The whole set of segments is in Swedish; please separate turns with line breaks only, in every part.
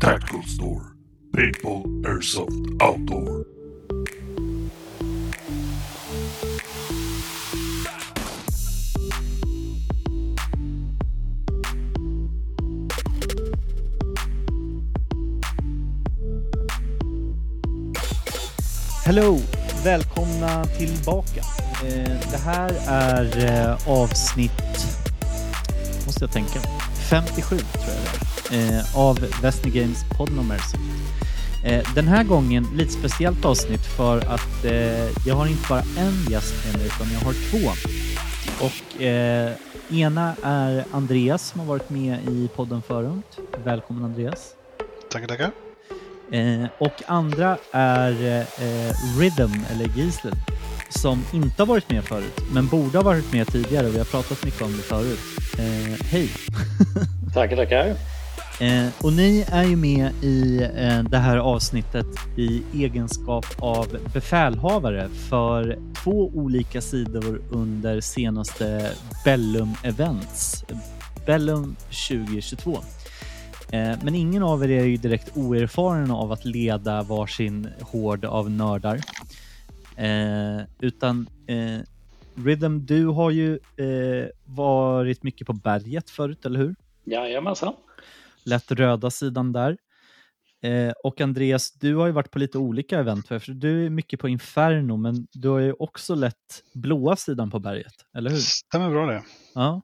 Tactical Store. Paintball Airsoft Outdoor.
Hello! Välkomna tillbaka. Eh, det här är eh, avsnitt, måste jag tänka, 57 tror jag eh, av Western Games poddnummers. Eh, den här gången lite speciellt avsnitt för att eh, jag har inte bara en gäst med mig utan jag har två. Och eh, ena är Andreas som har varit med i podden förut. Välkommen Andreas.
Tackar, tackar.
Eh, och andra är eh, Rhythm, eller Gisle, som inte har varit med förut, men borde ha varit med tidigare. Vi har pratat mycket om det förut. Eh, hej!
Tackar, tackar.
Eh, och ni är ju med i eh, det här avsnittet i egenskap av befälhavare för två olika sidor under senaste Bellum Events, Bellum 2022. Eh, Men ingen av er är ju direkt oerfaren av att leda varsin hård av nördar. Eh, utan eh, Rhythm, du har ju eh, varit mycket på berget förut, eller hur?
Jajamensan.
Lätt röda sidan där. Eh, och Andreas, du har ju varit på lite olika event, för du är mycket på Inferno, men du har ju också lett blåa sidan på berget, eller hur?
Stämmer bra det.
Ja.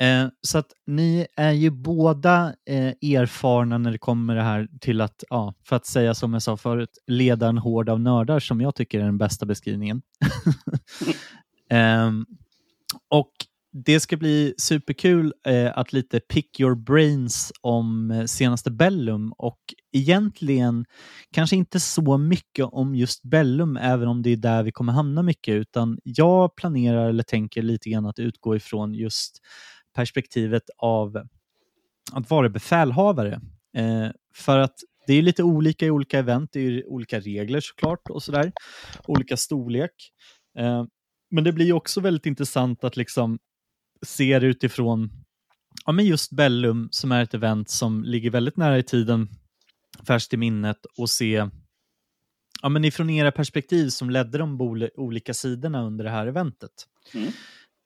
Eh, så att ni är ju båda eh, erfarna när det kommer det här till att, ja, för att säga som jag sa förut, leda en hård av nördar som jag tycker är den bästa beskrivningen. Ehm, och det ska bli superkul eh, att lite pick your brains om eh, senaste Bellum och egentligen kanske inte så mycket om just Bellum, även om det är där vi kommer hamna mycket, utan jag planerar eller tänker lite grann att utgå ifrån just perspektivet av att vara befälhavare. Eh, för att det är lite olika i olika event, det är olika regler såklart och sådär, olika storlek. Eh, men det blir också väldigt intressant att liksom se det utifrån ja, men just Bellum som är ett event som ligger väldigt nära i tiden, färskt i minnet och se ja, men ifrån era perspektiv som ledde de olika sidorna under det här eventet.
Mm.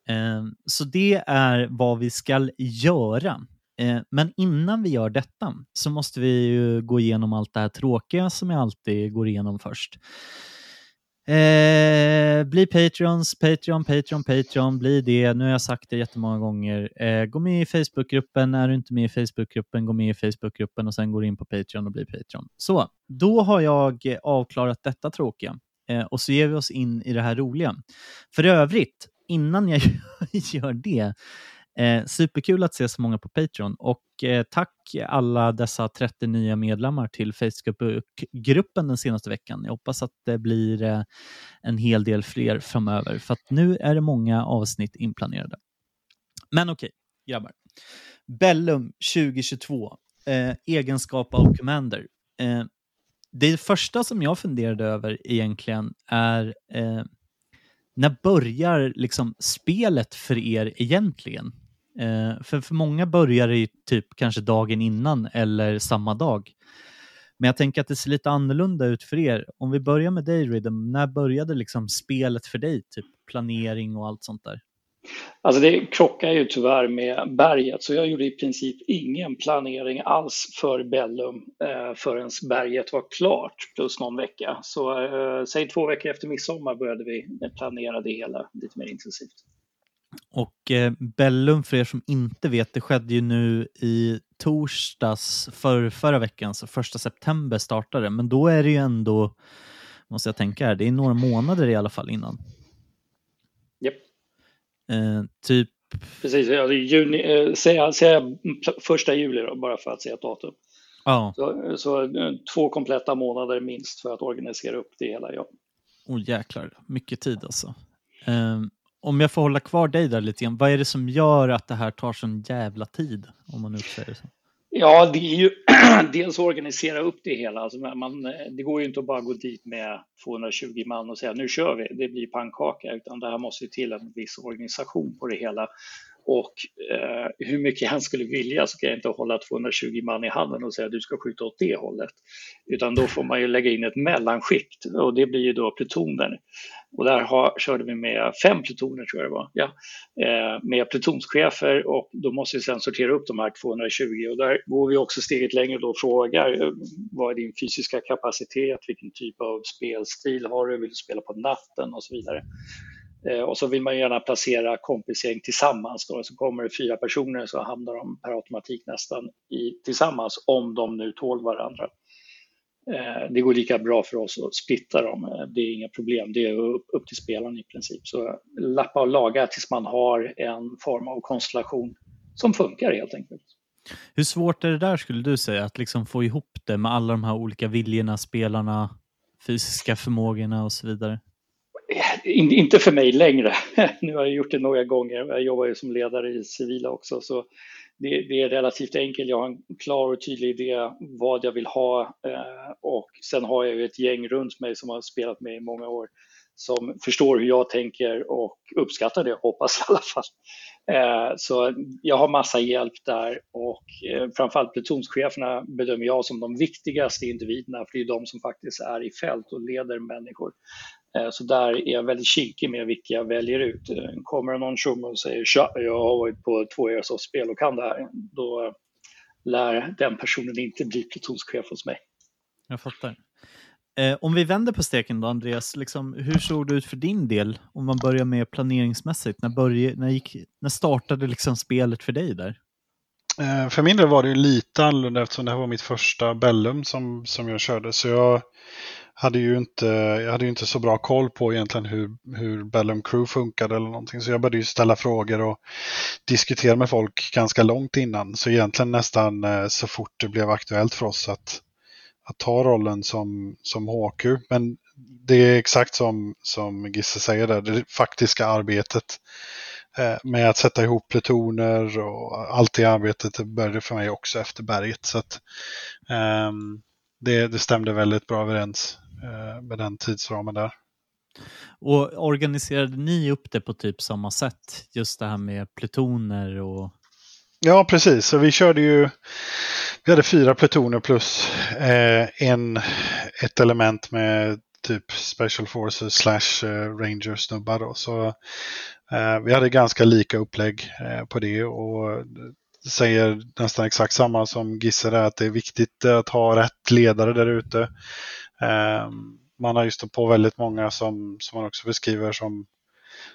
Eh, Så det är vad vi ska göra. Eh, Men innan vi gör detta så måste vi ju gå igenom allt det här tråkiga som jag alltid går igenom först. Eh, bli Patreons, Patreon, Patreon, Patreon, bli det. Nu har jag sagt det jättemånga gånger. Eh, gå med i Facebookgruppen. Är du inte med i Facebookgruppen, gå med i Facebookgruppen och sen går du in på Patreon och blir Patreon. Så, då har jag avklarat detta tråkiga eh, och så ger vi oss in i det här roliga. För övrigt, innan jag gör det, eh, superkul att se så många på Patreon och eh, tack alla dessa 30 nya medlemmar till Facebookgruppen den senaste veckan. Jag hoppas att det blir eh, en hel del fler framöver för att nu är det många avsnitt inplanerade. Men okej, grabbar. Bellum 2022, eh, egenskap av Commander. Eh, det första som jag funderade över egentligen är eh, när börjar liksom spelet för er egentligen? Eh, för, för många börjar det ju typ kanske dagen innan eller samma dag. Men jag tänker att det ser lite annorlunda ut för er. Om vi börjar med dig Rhythm, när började liksom spelet för dig? Typ planering och allt sånt där?
Alltså det krockar ju tyvärr med berget, så jag gjorde i princip ingen planering alls för Bellum eh, förrän berget var klart, plus någon vecka. Så eh, säg två veckor efter midsommar började vi planera det hela lite mer intensivt.
Och eh, Bellum, för er som inte vet, det skedde ju nu i torsdags för förra veckan, så första september startade Men då är det ju ändå, måste jag tänka här, det är några månader i alla fall innan.
Japp.
Eh, typ,
Precis, alltså juni, eh, säga, säga första juli då, bara för att säga ett datum.
ja,
Så, så eh, två kompletta månader minst för att organisera upp det hela, ja.
oh jäklar, mycket tid alltså. Eh, om jag får hålla kvar dig där lite grann, vad är det som gör att det här tar sån jävla tid? Om man nu säger så.
Ja, det är ju dels att organisera upp det hela. Alltså man, det går ju inte att bara gå dit med 220 man och säga nu kör vi, det blir pannkaka, utan det här måste ju till en viss organisation på det hela och eh, hur mycket jag än skulle vilja så kan jag inte hålla 220 man i handen och säga att du ska skjuta åt det hållet. Utan då får man ju lägga in ett mellanskikt och det blir ju då plutoner. Och där har, körde vi med fem plutoner tror jag det var, ja, eh, med plutonschefer och då måste vi sedan sortera upp de här 220 och där går vi också steget längre och frågar eh, vad är din fysiska kapacitet, vilken typ av spelstil har du, vill du spela på natten och så vidare. Eh, och så vill man gärna placera kompisgäng tillsammans. Då. Så kommer det fyra personer så hamnar de per automatik nästan i, tillsammans om de nu tål varandra. Eh, det går lika bra för oss att splitta dem. Eh, det är inga problem. Det är upp, upp till spelaren i princip. Så lappa och laga tills man har en form av konstellation som funkar helt enkelt.
Hur svårt är det där skulle du säga att liksom få ihop det med alla de här olika viljorna, spelarna, fysiska förmågorna och så vidare?
Inte för mig längre. nu har jag gjort det några gånger. Jag jobbar ju som ledare i civila också. Så det, det, är relativt enkelt. Jag har en klar och tydlig idé vad jag vill ha eh, och sen har jag ju ett gäng runt mig som har spelat med i många år som förstår hur jag tänker och uppskattar det, hoppas i alla fall. Eh, så jag har massa hjälp där och eh, framförallt plutonscheferna bedömer jag som de viktigaste individerna för det är de som faktiskt är i fält och leder människor. Eh, så där är jag väldigt kinkig med vilka jag väljer ut. Eh, kommer det någon tjomme och säger tja, jag har varit på två Airsoft-spel och kan det här, då lär den personen inte bli plutonschef hos mig.
Jag fattar. Eh, om vi vänder på steken då, Andreas, liksom, hur såg det ut för din del? Om man börjar med planeringsmässigt, när, började, när, gick, när startade liksom spelet för dig där?
Eh, för min del var det lite annorlunda eftersom det här var mitt första Bellum som, som jag körde. Så jag hade ju inte, jag hade ju inte så bra koll på egentligen hur, hur Bellum Crew funkade eller någonting. Så jag började ju ställa frågor och diskutera med folk ganska långt innan. Så egentligen nästan eh, så fort det blev aktuellt för oss att, att ta rollen som, som HQ. Men det är exakt som, som Gisse säger där, det faktiska arbetet eh, med att sätta ihop plutoner och allt det arbetet började för mig också efter berget. Så att, um, det, det stämde väldigt bra överens med den tidsramen där.
Och organiserade ni upp det på typ samma sätt? Just det här med plutoner och...
Ja, precis. Så vi körde ju... Vi hade fyra plutoner plus eh, en, ett element med typ Special Forces slash eh, Ranger snubbar. Då. Så eh, vi hade ganska lika upplägg eh, på det och säger nästan exakt samma som Gisse där, att det är viktigt att ha rätt ledare där ute. Ehm, man har ju stått på väldigt många som, som man också beskriver som,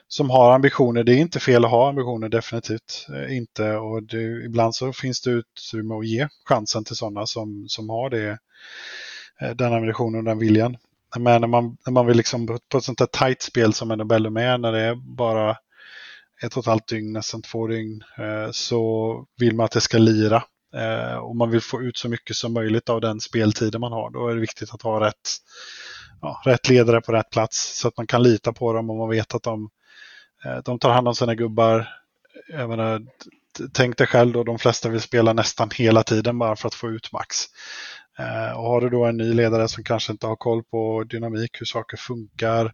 som har ambitioner. Det är inte fel att ha ambitioner, definitivt eh, inte. Och det, ibland så finns det utrymme att ge chansen till sådana som, som har det, eh, den ambitionen och den viljan. Men när man, när man vill liksom på ett sånt här tajt spel som Annabellum är, när det är bara ett och ett halvt dygn, nästan två dygn, eh, så vill man att det ska lira. Eh, och man vill få ut så mycket som möjligt av den speltiden man har. Då är det viktigt att ha rätt, ja, rätt ledare på rätt plats så att man kan lita på dem och man vet att de, eh, de tar hand om sina gubbar. Jag menar, tänk dig själv då, de flesta vill spela nästan hela tiden bara för att få ut max. Eh, och har du då en ny ledare som kanske inte har koll på dynamik, hur saker funkar,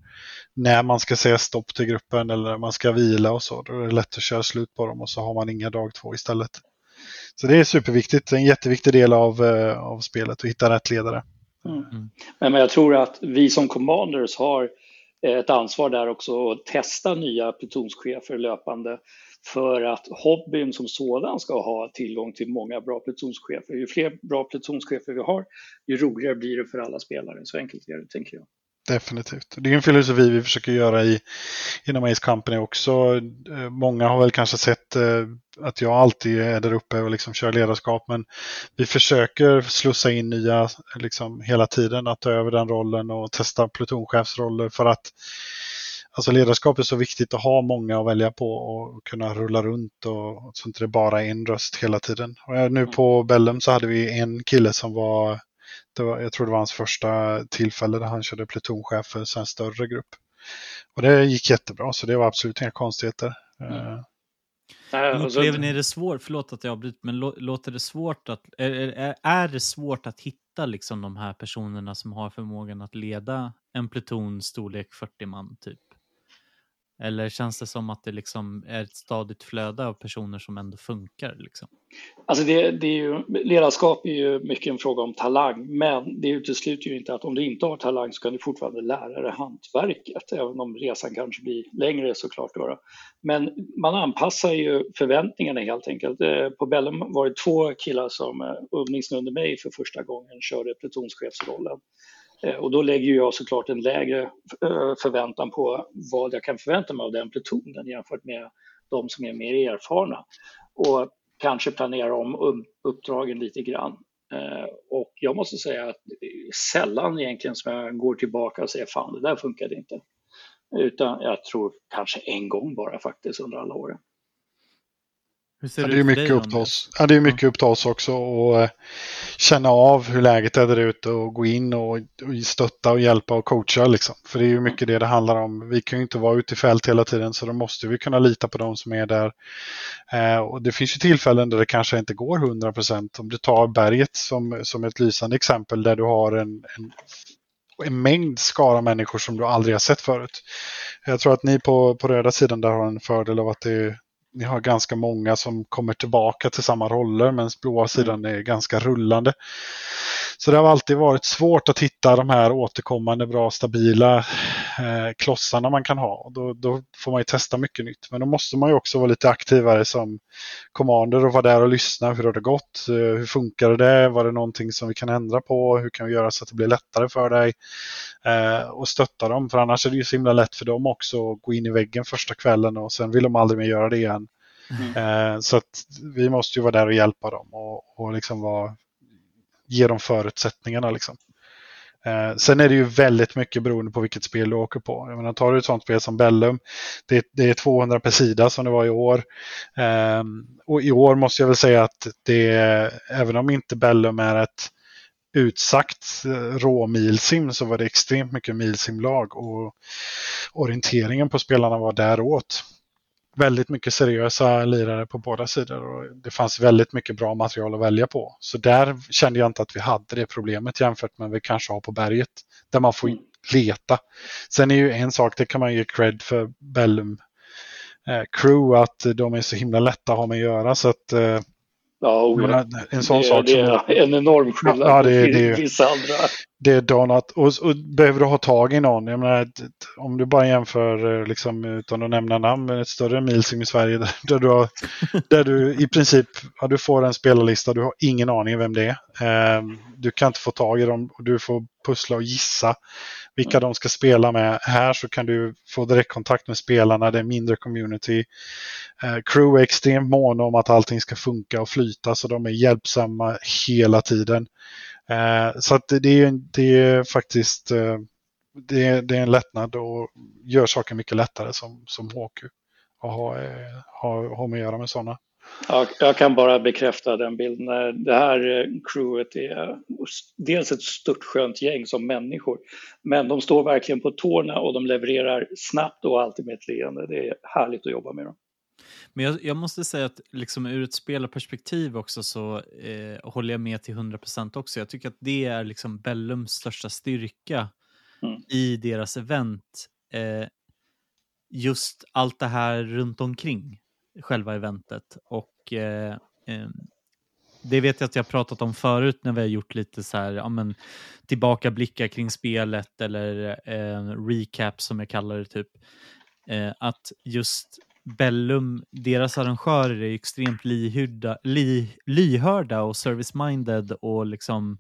när man ska säga stopp till gruppen eller när man ska vila och så, då är det lätt att köra slut på dem och så har man inga dag två istället. Så det är superviktigt, en jätteviktig del av, eh, av spelet att hitta rätt ledare.
Mm. mm. Men jag tror att vi som commanders har ett ansvar där också att testa nya plutonschefer löpande för att hobbyn som sådan ska ha tillgång till många bra plutonschefer. Ju fler bra plutonschefer vi har, ju roligare blir det för alla spelare. Så enkelt är det, tänker jag.
Definitivt. Det är en filosofi vi försöker göra i, inom Ace Company också. Eh, många har väl kanske sett eh, att jag alltid är där uppe och liksom kör ledarskap, men vi försöker slussa in nya liksom, hela tiden, att ta över den rollen och testa plutonchefsroller för att Alltså ledarskap är så viktigt att ha många att välja på och kunna rulla runt och så inte det bara är en röst hela tiden. Och nu på Bellum så hade vi en kille som var det var, jag tror det var hans första tillfälle där han körde plutonchef för en större grupp. Och det gick jättebra, så det var absolut inga konstigheter. Mm.
Uh, upplever ni det svårt, förlåt att jag avbryter, men låter det svårt att, är, är, är det svårt att hitta liksom de här personerna som har förmågan att leda en pluton storlek 40 man typ? Eller känns det som att det liksom är ett stadigt flöde av personer som ändå funkar? Liksom?
Alltså det, det är ju, ledarskap är ju mycket en fråga om talang, men det utesluter ju inte att om du inte har talang så kan du fortfarande lära dig hantverket, även om resan kanske blir längre såklart. Då. Men man anpassar ju förväntningarna helt enkelt. Eh, på Bellum var det två killar som eh, under mig för första gången körde plutonschefsrollen. Eh, och då lägger jag såklart en lägre eh, förväntan på vad jag kan förvänta mig av den plutonen jämfört med de som är mer erfarna. Och kanske planera om uppdragen lite grann. Eh, och jag måste säga att det är sällan egentligen som jag går tillbaka och säger fan det där funkade inte. Utan jag tror kanske en gång bara faktiskt under alla åren.
Hur ser ja, det, är mycket upp till oss. Ja, det är mycket upp till oss också och uh, känna av hur läget är där ute och gå in och, och stötta och hjälpa och coacha liksom. För det är ju mycket det det handlar om. Vi kan ju inte vara ute i fält hela tiden så då måste vi kunna lita på de som är där. Uh, och det finns ju tillfällen där det kanske inte går 100 procent. Om du tar berget som, som ett lysande exempel där du har en, en en mängd skara människor som du aldrig har sett förut. Jag tror att ni på, på röda sidan där har en fördel av att det, ni har ganska många som kommer tillbaka till samma roller medan blåa mm. sidan är ganska rullande. Så det har alltid varit svårt att hitta de här återkommande bra stabila eh, klossarna man kan ha. Då, då, får man ju testa mycket nytt. Men då måste man ju också vara lite aktivare som commander och vara där och lyssna. Hur har det gått? Eh, hur funkar det? Var det någonting som vi kan ändra på? Hur kan vi göra så att det blir lättare för dig? Eh, och stötta dem. För annars är det ju så himla lätt för dem också att gå in i väggen första kvällen och sen vill de aldrig mer göra det igen. Mm. Eh, så att vi måste ju vara där och hjälpa dem och, och liksom vara ge dem förutsättningarna. Liksom. Eh, sen är det ju väldigt mycket beroende på vilket spel du åker på. Jag menar, tar du ett sånt spel som Bellum, det, det är 200 per sida som det var i år. Eh, och i år måste jag väl säga att det, även om inte Bellum är ett utsagt eh, råmilsim så var det extremt mycket milsimlag och orienteringen på spelarna var däråt väldigt mycket seriösa lirare på båda sidor och det fanns väldigt mycket bra material att välja på. Så där kände jag inte att vi hade det problemet jämfört med vad vi kanske har på berget där man får leta. Sen är ju en sak, det kan man ge cred för Bellum eh, Crew, att de är så himla lätta att ha med att göra så att eh,
Ja, oh.
En sån
det,
sak
det är en enorm skillnad
ja, det, det,
vissa andra.
Det är donat. Och, och behöver du ha tag i någon, jag menar, om du bara jämför, eh, liksom, utan att nämna namn, ett större milsim i Sverige där, där, du, har, där du i princip ja, du får en spelarlista, du har ingen aning vem det är. Eh, du kan inte få tag i dem och du får pussla och gissa vilka de ska spela med. Här så kan du få direktkontakt med spelarna, det är mindre community. Eh, crew är extremt måna om att allting ska funka och flyta så de är hjälpsamma hela tiden. Eh, så att det, är, det är faktiskt eh, det är, det är en lättnad och gör saker mycket lättare som, som HQ och ha, ha, ha med att göra med sådana.
Ja, jag kan bara bekräfta den bilden. Eh, det här eh, crewet är eh, dels ett störtskönt gäng som människor, men de står verkligen på tårna och de levererar snabbt och alltid med ett leende. Det är härligt att jobba med dem.
Men jag, jag, måste säga att liksom ur ett spelarperspektiv också så eh, håller jag med till 100% också. Jag tycker att det är liksom Bellums största styrka mm. i deras event. Eh, just allt det här runt omkring själva eventet. Och eh, eh, det vet jag att jag pratat om förut när vi har gjort lite så här, ja, men, tillbakablickar kring spelet eller eh, recap som jag kallar det typ. Eh, att just Bellum, deras arrangörer är extremt lyhörda, ly, lyhörda och service-minded och liksom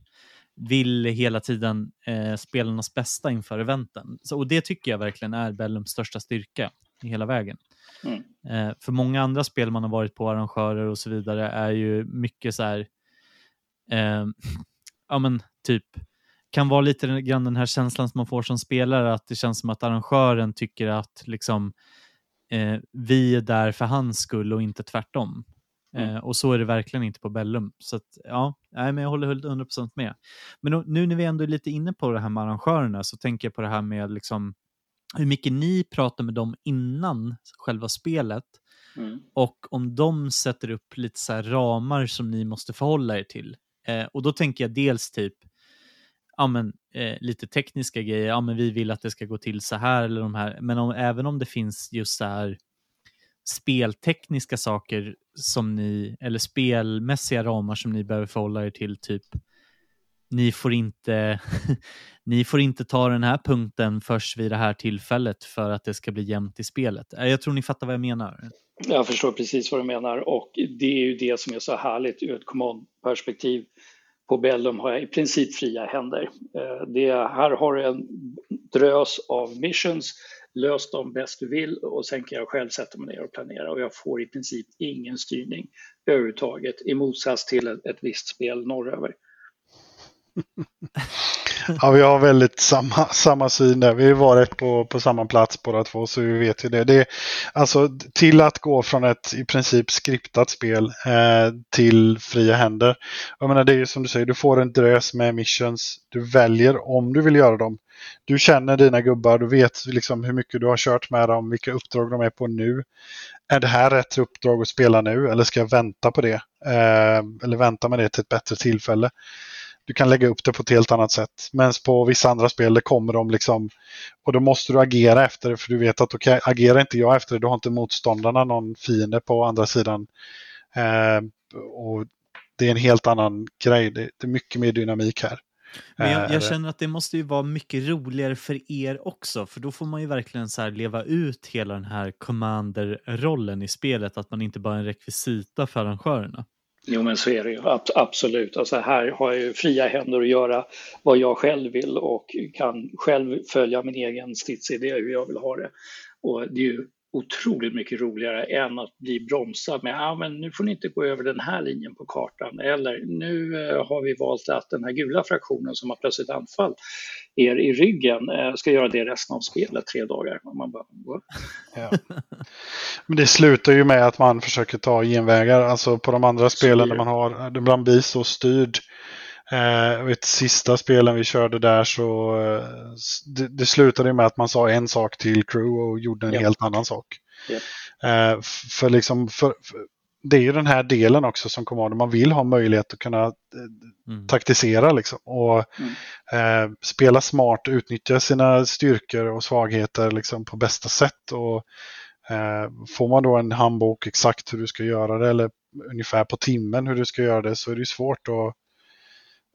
vill hela tiden eh, spelarnas bästa inför eventen. Så, och det tycker jag verkligen är Bellums största styrka hela vägen. Mm. Eh, för många andra spel man har varit på, arrangörer och så vidare, är ju mycket så här, eh, ja men typ, kan vara lite grann den här känslan som man får som spelare, att det känns som att arrangören tycker att liksom, eh, vi är där för hans skull och inte tvärtom. Mm. Eh, och så är det verkligen inte på Bellum. Så att, ja, nej, men jag håller 100% med. Men nu när vi ändå är lite inne på det här med arrangörerna så tänker jag på det här med liksom, hur mycket ni pratar med dem innan själva spelet mm. och om de sätter upp lite så ramar som ni måste förhålla er till. Eh, och då tänker jag dels typ, ja men eh, lite tekniska grejer. Ja, men vi vill att det ska gå till så här eller de här. Men om, även om det finns just så här speltekniska saker som ni, eller spelmässiga ramar som ni behöver förhålla er till, typ ni får inte, ni får inte ta den här punkten först vid det här tillfället för att det ska bli jämnt i spelet. Eh, jag tror ni fattar vad jag menar.
Jag förstår precis vad du menar och det är ju det som är så härligt ur ett command-perspektiv. På Bellum har jag i princip fria händer. Eh, det, här har du en drös av missions, lös dem bäst du vill och sen kan jag själv sätta mig ner och planera och jag får i princip ingen styrning överhuvudtaget i motsats till ett, ett visst spel norröver.
ja, vi har väldigt samma, samma syn där. Vi har varit på, på samma plats båda två så vi vet ju det. det är, alltså till att gå från ett i princip skriptat spel eh, till fria händer. Jag menar det är ju som du säger, du får en drös med missions. Du väljer om du vill göra dem. Du känner dina gubbar, du vet liksom hur mycket du har kört med dem, vilka uppdrag de är på nu. Är det här rätt uppdrag att spela nu eller ska jag vänta på det? Eh, eller vänta med det till ett bättre tillfälle? Du kan lägga upp det på ett helt annat sätt. Men på vissa andra spel det kommer de liksom och då måste du agera efter det för du vet att okej, okay, agerar inte jag efter det då har inte motståndarna någon fiende på andra sidan. Eh, och Det är en helt annan grej. Det, det är mycket mer dynamik här.
Men jag, jag, eh, känner att det måste ju vara mycket roligare för er också, för då får man ju verkligen så leva ut hela den här commander-rollen i spelet, att man inte bara är en rekvisita för arrangörerna.
Jo men så är det ju, absolut. Alltså här har jag ju fria händer att göra vad jag själv vill och kan själv följa min egen stridsidé hur jag vill ha det. Och det är ju otroligt mycket roligare än att bli bromsad med ah, men nu får ni inte gå över den här linjen på kartan eller nu eh, har vi valt att den här gula fraktionen som har plötsligt anfall er i ryggen eh, ska göra det resten av spelet, tre dagar. Man bara, ja.
Men det slutar ju med att man försöker ta genvägar, alltså på de andra spelen där man har, ibland blir så styrd Eh, vet, sista spelen vi körde där så eh, det, det slutade med att man sa en sak till crew och gjorde en ja. helt annan sak. Ja. Eh, för liksom, för, för, det är ju den här delen också som kommer man vill ha möjlighet att kunna eh, mm. taktisera liksom. Och mm. eh, spela smart, utnyttja sina styrkor och svagheter liksom, på bästa sätt. Och, eh, får man då en handbok exakt hur du ska göra det eller ungefär på timmen hur du ska göra det så är det svårt att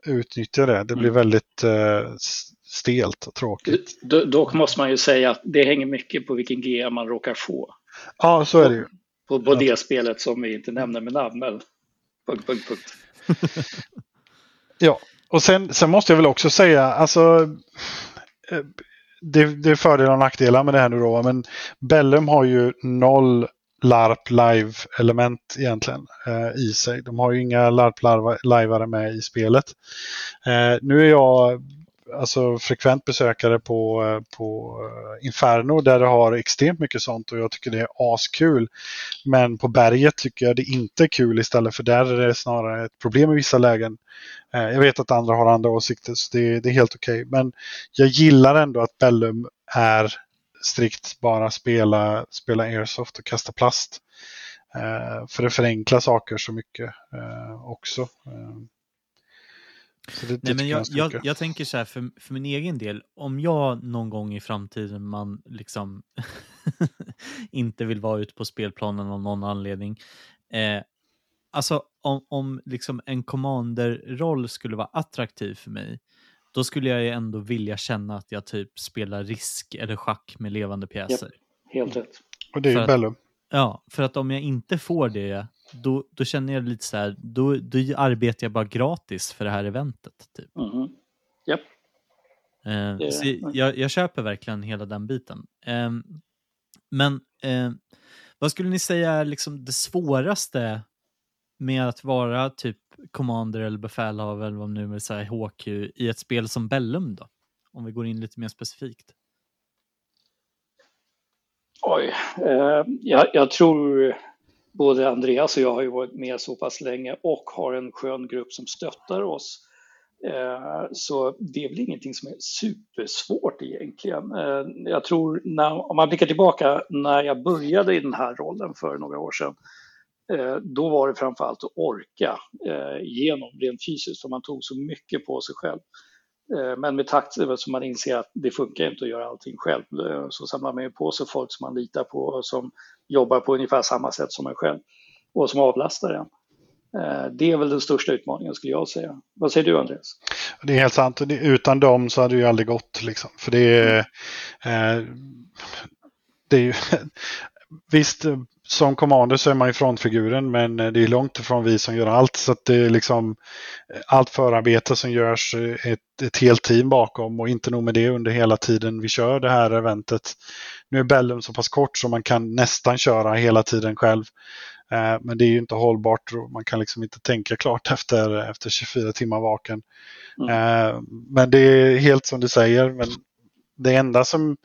utnyttja det. Det blir mm. väldigt eh, stelt och tråkigt.
Dock måste man ju säga att det hänger mycket på vilken GM man råkar få.
Ja, så är det ju.
På, på det spelet som vi inte nämner med namn, men punkt, punkt, punkt.
ja, och sen, sen måste jag väl också säga, alltså eh, det, det är fördelar och nackdelar med det här nu då, men Bellum har ju noll LARP live-element egentligen eh, i sig. De har ju inga LARP-lajvare med i spelet. Eh, nu är jag alltså frekvent besökare på, eh, på eh, Inferno där det har extremt mycket sånt och jag tycker det är askul. Men på berget tycker jag det inte är kul istället för där är det snarare ett problem i vissa lägen. Eh, jag vet att andra har andra åsikter så det, det är helt okej. Okay. Men jag gillar ändå att Bellum är strikt bara spela, spela airsoft och kasta plast. Eh, för det förenklar saker så mycket eh, också. Eh,
det, Nej, men jag, jag, jag, tänker så här för, för min egen del, om jag någon gång i framtiden man liksom inte vill vara ute på spelplanen av någon anledning. Eh, alltså om, om liksom en commander-roll skulle vara attraktiv för mig, då skulle jag ju ändå vilja känna att jag typ spelar risk eller schack med levande pjäser. Yep,
helt rätt.
Och det är ju Bellum.
Ja, för att om jag inte får det, då, då känner jag lite så här, då, då arbetar jag bara gratis för det här eventet. Typ.
Mm -hmm. Yep.
Eh, så jag, jag, köper verkligen hela den biten. Eh, men eh, vad skulle ni säga är liksom det svåraste med att vara typ commander eller befälhavare eller vad man nu vill säga, HQ i ett spel som Bellum då? Om vi går in lite mer specifikt.
Oj, eh, jag, jag, tror både Andreas och jag har ju varit med så pass länge och har en skön grupp som stöttar oss. Eh, så det är väl ingenting som är supersvårt egentligen. Eh, jag tror, när, om man blickar tillbaka när jag började i den här rollen för några år sedan Eh, då var det framförallt att orka eh, igenom rent fysiskt för man tog så mycket på sig själv. Eh, men med takt så man inser att det funkar inte att göra allting själv. Eh, så samlar man ju på sig folk som man litar på och som jobbar på ungefär samma sätt som en själv och som avlastar en. Eh, det är väl den största utmaningen skulle jag säga. Vad säger du Andreas?
Det är helt sant. Utan dem så hade det ju aldrig gått. Liksom. För det är, eh, det är ju, visst, som commander så är man ju frontfiguren men det är långt ifrån vi som gör allt. Så att det är liksom allt förarbete som görs ett, ett helt team bakom och inte nog med det under hela tiden vi kör det här eventet. Nu är Bellum så pass kort så man kan nästan köra hela tiden själv. Eh, men det är ju inte hållbart och man kan liksom inte tänka klart efter, efter 24 timmar vaken. Mm. Eh, men det är helt som du säger. Men det enda som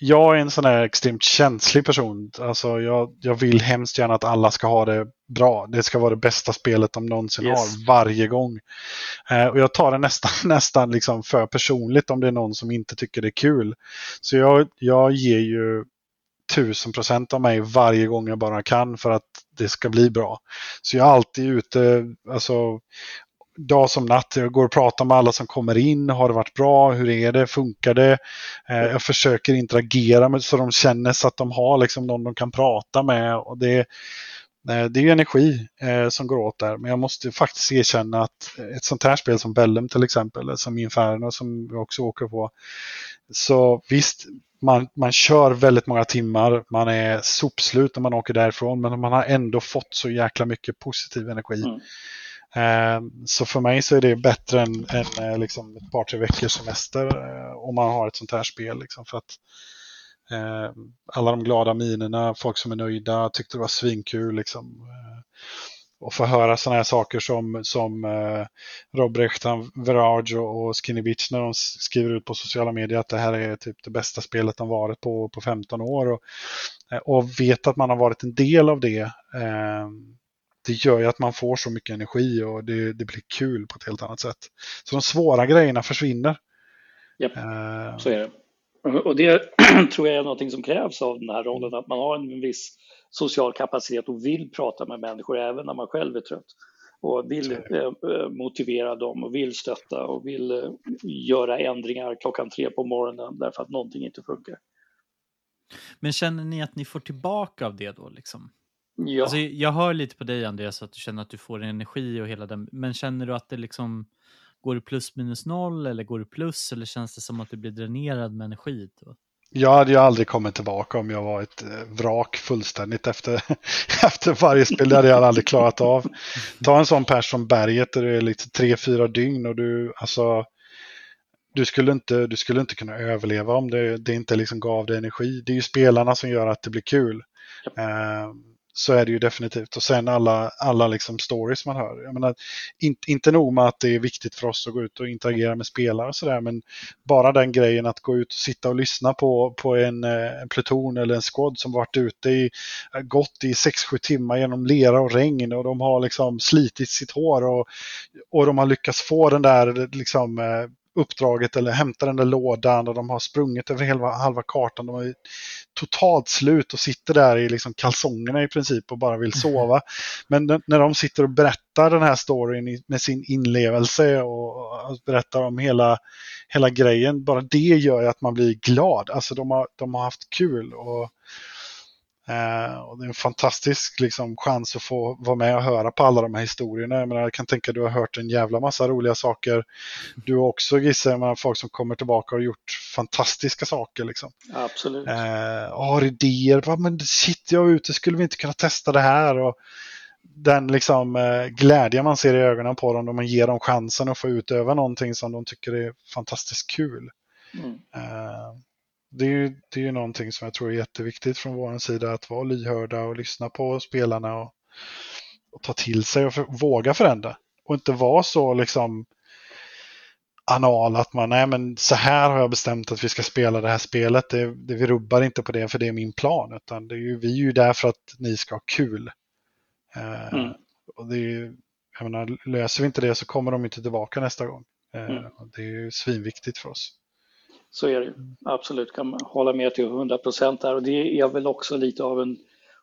jag är en sån här extremt känslig person. Alltså jag, jag vill hemskt gärna att alla ska ha det bra. Det ska vara det bästa spelet de någonsin yes. har varje gång. Eh, och jag tar det nästan, nästan liksom för personligt om det är någon som inte tycker det är kul. Så jag, jag ger ju tusen procent av mig varje gång jag bara kan för att det ska bli bra. Så jag är alltid ute, alltså dag som natt. Jag går och pratar med alla som kommer in. Har det varit bra? Hur är det? Funkar det? Eh, jag försöker interagera med, så de känner så att de har liksom någon de kan prata med. Och det, eh, det är energi eh, som går åt där. Men jag måste faktiskt erkänna att ett sånt här spel som Bellum till exempel, som Inferno som vi också åker på. Så visst, man, man kör väldigt många timmar, man är sopslut när man åker därifrån, men man har ändå fått så jäkla mycket positiv energi. Mm. Ehm, så för mig så är det bättre än, än eh, liksom ett par, tre veckors semester eh, om man har ett sånt här spel. Liksom, för att ehm, alla de glada minerna, folk som är nöjda, tyckte det var svinkul. Liksom eh, och få höra sådana här saker som, som eh, Rob Rechtan, Verage och, Skinny Bitch när de skriver ut på sociala medier att det här är typ det bästa spelet de varit på på 15 år. Och, och vet att man har varit en del av det. Eh, det gör ju att man får så mycket energi och det, det, blir kul på ett helt annat sätt. Så de svåra grejerna försvinner.
Japp, uh, så är det. Och det tror jag är något som krävs av den här rollen, att man har en viss social kapacitet och vill prata med människor även när man själv är trött. Och vill eh, eh, motivera dem och vill stötta och vill eh, göra ändringar klockan tre på morgonen därför att någonting inte funkar.
Men känner ni att ni får tillbaka av det då? Liksom?
Ja.
Alltså, jag hör lite på dig Andreas att du känner att du får energi och hela den, men känner du att det liksom går det plus minus noll eller går det plus eller känns det som att du blir dränerad med energi? Då?
Jag hade ju aldrig kommit tillbaka om jag var ett eh, vrak fullständigt efter, efter varje spel. Det hade jag aldrig klarat av. Ta en sån pers som berget där det är lite tre, fyra dygn och du, alltså, du skulle inte, du skulle inte kunna överleva om det, det inte liksom gav dig energi. Det är ju spelarna som gör att det blir kul. Uh, så är det ju definitivt. Och sen alla, alla liksom stories man hör. Jag menar, inte, inte nog med att det är viktigt för oss att gå ut och interagera med spelare och sådär, men bara den grejen att gå ut och sitta och lyssna på, på en, eh, en pluton eller en squad som varit ute i, eh, gått i 6-7 timmar genom lera och regn och de har liksom slitit sitt hår och, och de har lyckats få den där eh, liksom eh, uppdraget eller hämta den där lådan och de har sprungit över hela, halva kartan. De är totalt slut och sitter där i liksom kalsongerna i princip och bara vill sova. Men när de sitter och berättar den här storyn med sin inlevelse och berättar om hela, hela grejen, bara det gör att man blir glad. Alltså de har, de har haft kul. och Eh, och det är en fantastisk liksom, chans att få vara med och höra på alla de här historierna. Jag, menar, jag kan tänka att du har hört en jävla massa roliga saker. Du har också gissar jag, menar, folk som kommer tillbaka och gjort fantastiska saker. Liksom.
Absolut.
Eh, har idéer. Va, men shit, jag är ute, skulle vi inte kunna testa det här? Och den liksom, eh, glädje man ser i ögonen på dem när man ger dem chansen att få utöva någonting som de tycker är fantastiskt kul. Mm. Eh, det är, ju, det är ju någonting som jag tror är jätteviktigt från vår sida, att vara lyhörda och lyssna på spelarna och, och ta till sig och för, våga förändra. Och inte vara så liksom anal att man, nej men så här har jag bestämt att vi ska spela det här spelet. Det, det, vi rubbar inte på det för det är min plan, utan det är ju, vi är ju där för att ni ska ha kul. Eh, mm. och det är, jag menar, löser vi inte det så kommer de inte tillbaka nästa gång. Eh, mm. Det är ju svinviktigt för oss.
Så är det absolut, kan man hålla med till 100 procent där och det är väl också lite av en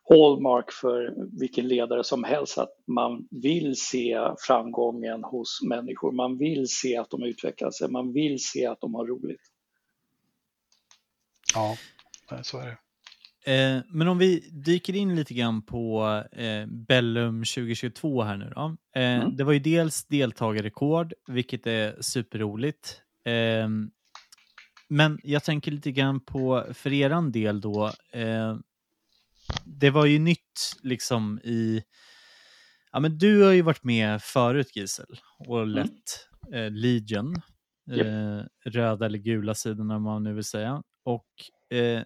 hallmark för vilken ledare som helst att man vill se framgången hos människor. Man vill se att de utvecklar sig, man vill se att de har roligt.
Ja, så är det.
Eh, men om vi dyker in lite grann på eh, Bellum 2022 här nu då. Eh, mm. Det var ju dels deltagarrekord, vilket är superroligt. Men jag tänker lite grann på, för eran del då, eh, det var ju nytt liksom i... Ja, men du har ju varit med förut Gisel och mm. lett eh, Legion, yep. eh, röda eller gula sidorna om man nu vill säga. Och eh,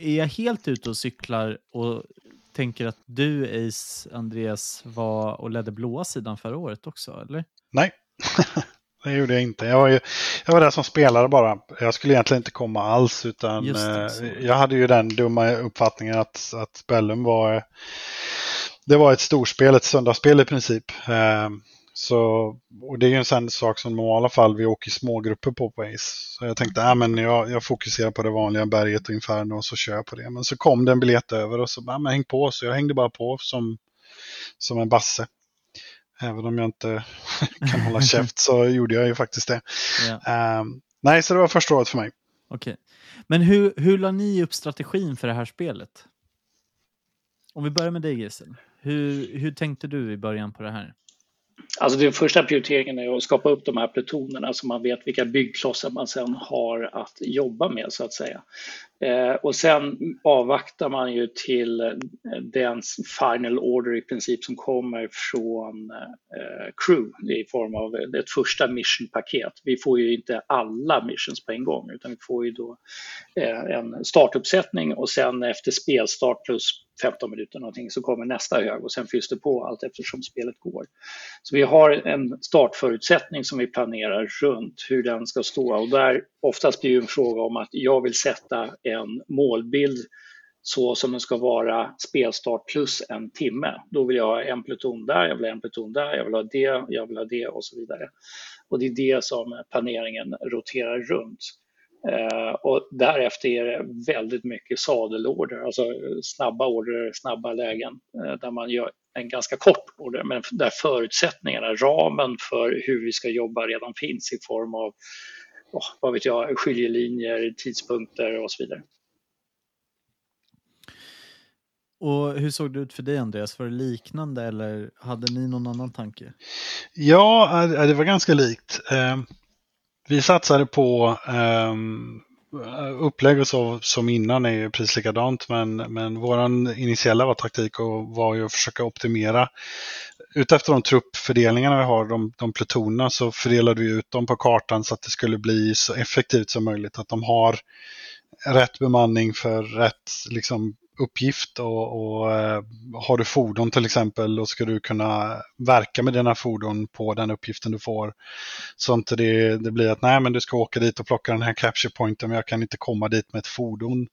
är jag helt ute och cyklar och tänker att du, Ace, Andreas, var och ledde blåa sidan förra året också, eller?
Nej, det gjorde jag inte. Jag var, ju, jag var där som spelare bara. Jag skulle egentligen inte komma alls, utan det, eh, jag hade ju den dumma uppfattningen att, att Bellum var, det var ett storspel, ett söndagsspel i princip. Eh, så, och det är ju en sån sak som i normala fall vi åker i smågrupper på på Ace. Så jag tänkte, ja men jag, jag fokuserar på det vanliga berget och Inferno och så kör jag på det. Men så kom det en biljett över och så, ja men häng på. Så jag hängde bara på som, som en basse. Även om jag inte kan hålla käft så gjorde jag ju faktiskt det. Ja. Um, nej, så det var första året för mig.
Okej. Okay. Men hur, hur la ni upp strategin för det här spelet? Om vi börjar med dig Gisel. Hur, hur tänkte du i början på det här?
Alltså den första prioriteringen är att skapa upp de här plutonerna så man vet vilka byggklossar man sen har att jobba med så att säga. Eh, och sen avvaktar man ju till eh, den final order i princip som kommer från eh, crew i form av ett första missionpaket. Vi får ju inte alla missions på en gång utan vi får ju då eh, en startuppsättning och sen efter spelstart plus 15 minuter någonting så kommer nästa hög och sen fylls det på allt eftersom spelet går. Så vi har en startförutsättning som vi planerar runt hur den ska stå och där oftast blir det en fråga om att jag vill sätta en målbild så som den ska vara spelstart plus en timme. Då vill jag ha en pluton där, jag vill ha en pluton där, jag vill ha det, jag vill ha det och så vidare. Och det är det som planeringen roterar runt. Eh, och därefter är det väldigt mycket sadelorder, alltså snabba order, snabba lägen eh, där man gör en ganska kort order men där förutsättningarna, ramen för hur vi ska jobba redan finns i form av oh, vad vet jag, skiljelinjer, tidspunkter och så vidare.
Och hur såg det ut för dig Andreas? Var det liknande eller hade ni någon annan tanke?
Ja, det var ganska likt. Ehm, vi satsade på um, upplägg och så som innan är ju precis likadant men, men våran initiella var taktik och var ju att försöka optimera utefter de truppfördelningarna vi har, de, de plutonerna, så fördelade vi ut dem på kartan så att det skulle bli så effektivt som möjligt. Att de har rätt bemanning för rätt liksom, uppgift och, och eh, har du fordon till exempel då ska du kunna verka med dina fordon på den uppgiften du får. Så inte det, det blir att nej men du ska åka dit och plocka den här capture pointen men jag kan inte komma dit med ett fordon.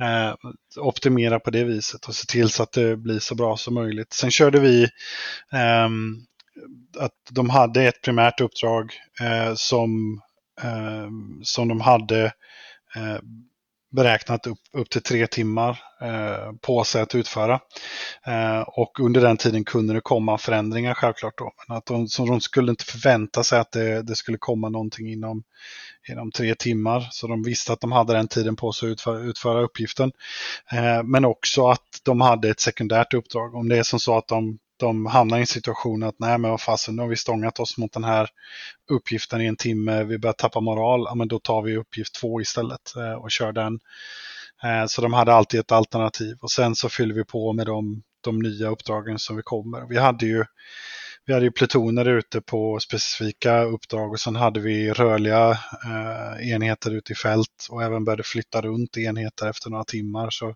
Eh, optimera på det viset och se till så att det blir så bra som möjligt. Sen körde vi eh, att de hade ett primärt uppdrag eh, som, ehm, som de hade eh, beräknat upp, upp till tre timmar eh, på sig att utföra. Eh, och under den tiden kunde det komma förändringar självklart. Då. Men att de, så de skulle inte förvänta sig att det, det, skulle komma någonting inom, inom tre timmar. Så de visste att de hade den tiden på sig att utföra, utföra uppgiften. Eh, men också att de hade ett sekundärt uppdrag. Om det är som så att de de hamnar i en situation att nej men vad fasen, nu har vi stångat oss mot den här uppgiften i en timme, vi börjar tappa moral, ja men då tar vi uppgift två istället eh, och kör den. Eh, så de hade alltid ett alternativ och sen så fyller vi på med de, de nya uppdragen som vi kommer. Vi hade ju vi hade ju plutoner ute på specifika uppdrag och sen hade vi rörliga eh, enheter ute i fält och även började flytta runt enheter efter några timmar. Så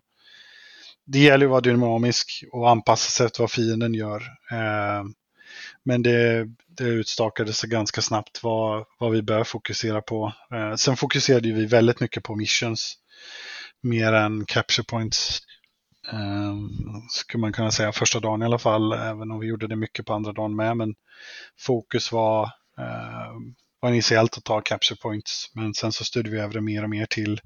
det gäller att vara dynamisk och anpassa sig efter vad fienden gör. Eh, men det, det utstakade sig ganska snabbt vad, vad vi bör fokusera på. Eh, sen fokuserade vi väldigt mycket på missions. Mer än capture points. Eh, skulle man kunna säga första dagen i alla fall, även om vi gjorde det mycket på andra dagen med. Men fokus var, var initiellt att ta capture points. Men sen så styrde vi över det mer och mer till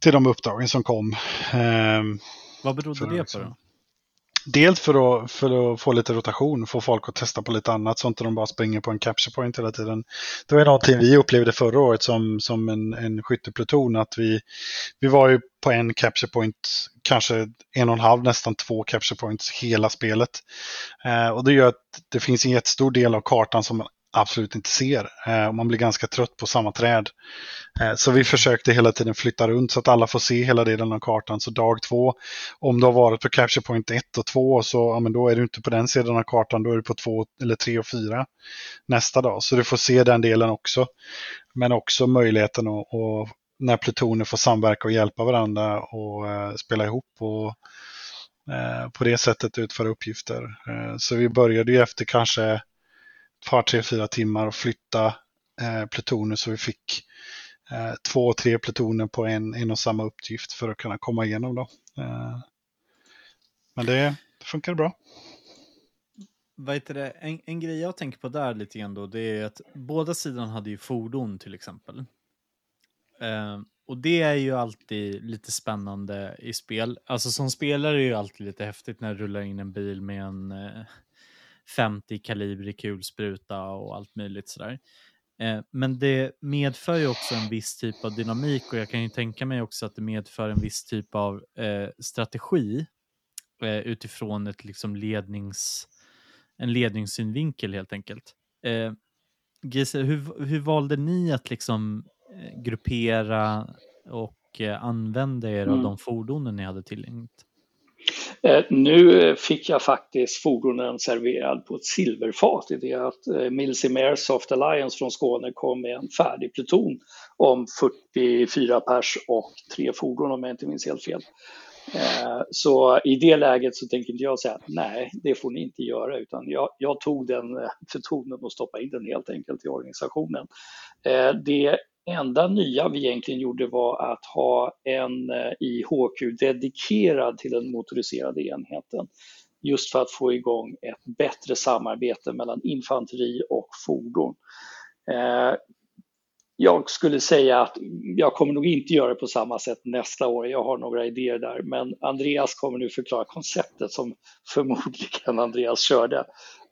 till de uppdragen som kom. Ehm,
Vad berodde
För
det på
liksom-
då?
Dels för att, för att få lite rotation, få folk att testa på lite annat så inte de bara springer på en capture point hela tiden. Det var någonting vi upplevde förra året som, som en, en skyttepluton, att vi, vi var ju på en capture point, kanske en och en halv, nästan två capture points hela spelet. Eh, och det gör att det finns en jättestor del av kartan som man absolut inte ser. Eh, och man blir ganska trött på samma träd. Eh, så vi försökte hela tiden flytta runt så att alla får se hela delen av kartan. Så dag två, om du har varit på Capture Point 1 och 2 så ja, men då är du inte på den sidan av kartan, då är du på 2 eller 3 och 4 nästa dag. Så du får se den delen också. Men också möjligheten att, att när plutoner får samverka och hjälpa varandra och eh, spela ihop och eh, på det sättet utföra uppgifter. Eh, så vi började ju efter kanske ett par, tre, fyra timmar och flytta eh, plutoner så vi fick eh, två, tre plutoner på en, en och samma uppgift för att kunna komma igenom. Då. Eh, men det, det funkar bra.
Vad heter det? En, en grej jag tänker på där lite grann då, det är att båda sidorna hade ju fordon till exempel. Eh, och det är ju alltid lite spännande i spel. Alltså som spelare är det ju alltid lite häftigt när det rullar in en bil med en eh, 50 kalibrig kulspruta och allt möjligt sådär. Eh, men det medför ju också en viss typ av dynamik och jag kan ju tänka mig också att det medför en viss typ av eh, strategi eh, utifrån ett liksom lednings, en ledningssynvinkel helt enkelt. Eh, hur, hur valde ni att liksom gruppera och använda er av
Mm.
de fordonen ni hade tillgängligt?
Eh, nu fick jag faktiskt fordonen serverad på ett silverfat i det att eh, Milsim Airsoft Alliance från Skåne kom med en färdig pluton om 44 pers och tre fordon om jag inte minns helt fel. Eh, så i det läget så tänker inte jag säga nej, det får ni inte göra, utan jag, jag tog den eh, plutonen och stoppade in den helt enkelt i organisationen. Det enda nya vi egentligen gjorde var att ha en eh, IHQ dedikerad till den motoriserade enheten. Just för att få igång ett bättre samarbete mellan infanteri och fordon. Eh, jag skulle säga att jag kommer nog inte göra det på samma sätt nästa år. Jag har några idéer där, men Andreas kommer nu förklara konceptet som förmodligen Andreas körde,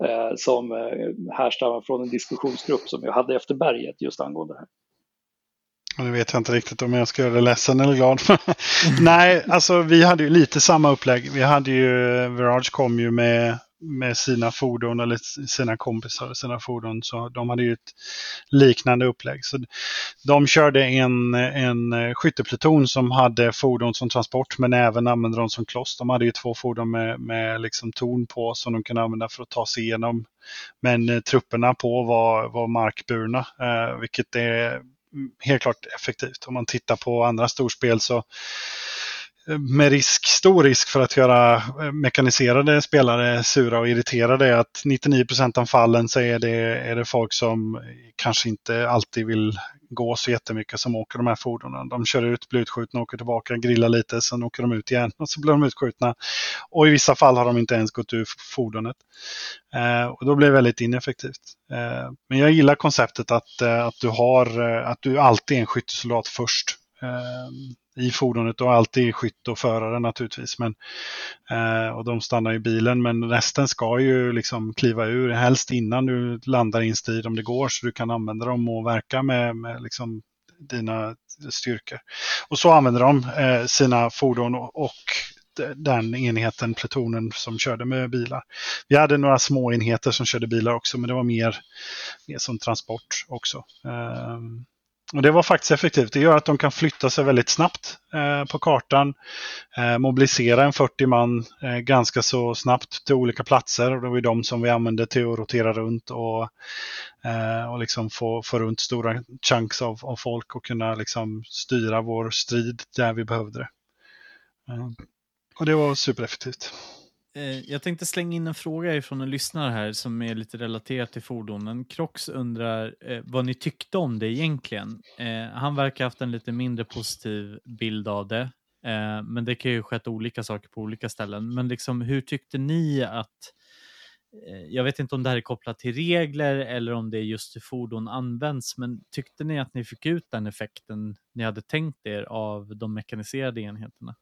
eh, som härstammar från en diskussionsgrupp som jag hade efter berget just angående det här.
Och nu vet jag inte riktigt om jag ska göra det ledsen eller glad. Nej, alltså vi hade ju lite samma upplägg. Vi hade ju, Virage kom ju med, med sina fordon, eller sina kompisar, sina fordon. Så de hade ju ett liknande upplägg. Så de körde en, en skyttepluton som hade fordon som transport, men även använde dem som kloss. De hade ju två fordon med, med liksom torn på som de kunde använda för att ta sig igenom. Men eh, trupperna på var, var markburna, eh, vilket är helt klart effektivt. Om man tittar på andra storspel så med risk, stor risk för att göra eh, mekaniserade spelare sura och irriterade är att 99 procent av fallen så är det, är det folk som kanske inte alltid vill gå så jättemycket som åker de här fordonen. De kör ut, blir utskjutna, åker tillbaka, grillar lite, sen åker de ut igen och så blir de utskjutna. Och i vissa fall har de inte ens gått ur fordonet. Eh, och då blir det väldigt ineffektivt. Eh, men jag gillar konceptet att, eh, att, du har, eh, att du alltid är en skyttesoldat först eh, i fordonet och alltid skytt och förare naturligtvis. Men, eh, och de stannar i bilen men resten ska ju liksom kliva ur helst innan du landar i en strid om det går så du kan använda dem och verka med, med liksom dina styrkor. Och så använder de eh, sina fordon och, och den enheten, plutonen som körde med bilar. Vi hade några små enheter som körde bilar också, men det var mer, mer som transport också. Ehm, och Det var faktiskt effektivt. Det gör att de kan flytta sig väldigt snabbt eh, på kartan, eh, mobilisera en 40 man eh, ganska så snabbt till olika platser. Och det var ju de som vi använde till att rotera runt och, eh, och liksom få, få runt stora chunks av, av folk och kunna liksom styra vår strid där vi behövde det. Eh, och det var supereffektivt.
Eh, jag tänkte slänga in en fråga ifrån en lyssnare här som är lite relaterat till fordonen. Crocs undrar eh, vad ni tyckte om det egentligen. Eh, han verkar ha haft en lite mindre positiv bild av det. Eh, men det kan ju skett olika saker på olika ställen. Men liksom, hur tyckte ni att eh, jag vet inte om det här är kopplat till regler eller om det är just hur fordon används, men tyckte ni att ni fick ut den effekten ni hade tänkt er av de mekaniserade enheterna?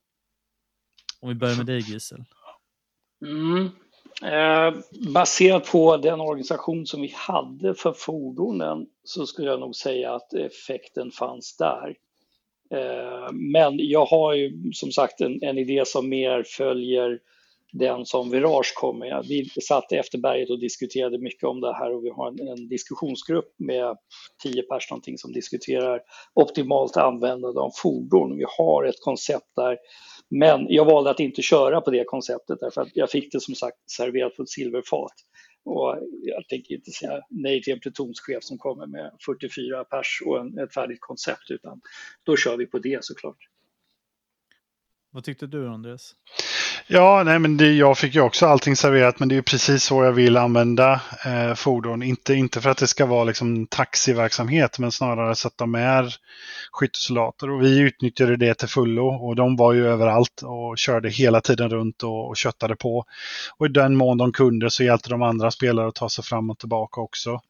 Om vi börjar med dig Gisel.
Mm. Eh, baserat på den organisation som vi hade för fordonen så skulle jag nog säga att effekten fanns där. Eh, men jag har ju som sagt en, en idé som mer följer den som Virage kom med. Vi satt efter berget och diskuterade mycket om det här och vi har en, en diskussionsgrupp med tio personer någonting som diskuterar optimalt användande av fordon. Vi har ett koncept där men jag valde att inte köra på det konceptet därför att jag fick det som sagt serverat på ett silverfat. Och jag tänker inte säga nej till en plutonschef som kommer med 44 pers och en, ett färdigt koncept utan då kör vi på det såklart.
Vad tyckte du Andreas?
Ja, nej, men det, jag fick ju också allting serverat, men det är precis så jag vill använda eh, fordon. Inte, inte för att det ska vara liksom taxiverksamhet, men snarare så att de är skyttesoldater. Och vi utnyttjade det till fullo och de var ju överallt och körde hela tiden runt och, och köttade på. Och i den mån de kunde så hjälpte de andra spelare att ta sig fram och tillbaka också.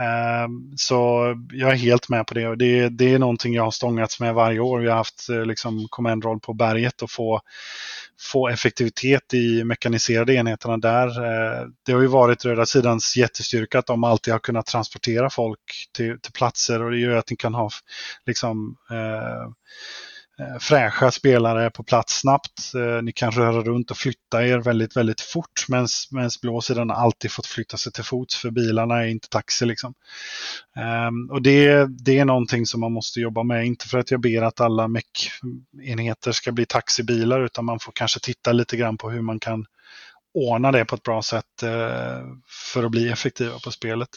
Ehm, så jag är helt med på det och det, det är någonting jag har stångats med varje år. Vi har haft eh, liksom command-roll på berget och få, få effektivitet i mekaniserade enheterna där. Eh, det har ju varit Röda Sidans jättestyrka att de alltid har kunnat transportera folk till, till platser och det gör att ni kan ha liksom Eh, Eh, fräscha spelare på plats snabbt. Eh, ni kan röra runt och flytta er väldigt, väldigt fort medan blåsidan alltid fått flytta sig till fots för bilarna är inte taxi. Liksom. Ehm, och det, det är någonting som man måste jobba med. Inte för att jag ber att alla meck-enheter ska bli taxibilar utan man får kanske titta lite grann på hur man kan ordna det på ett bra sätt eh, för att bli effektiva på spelet.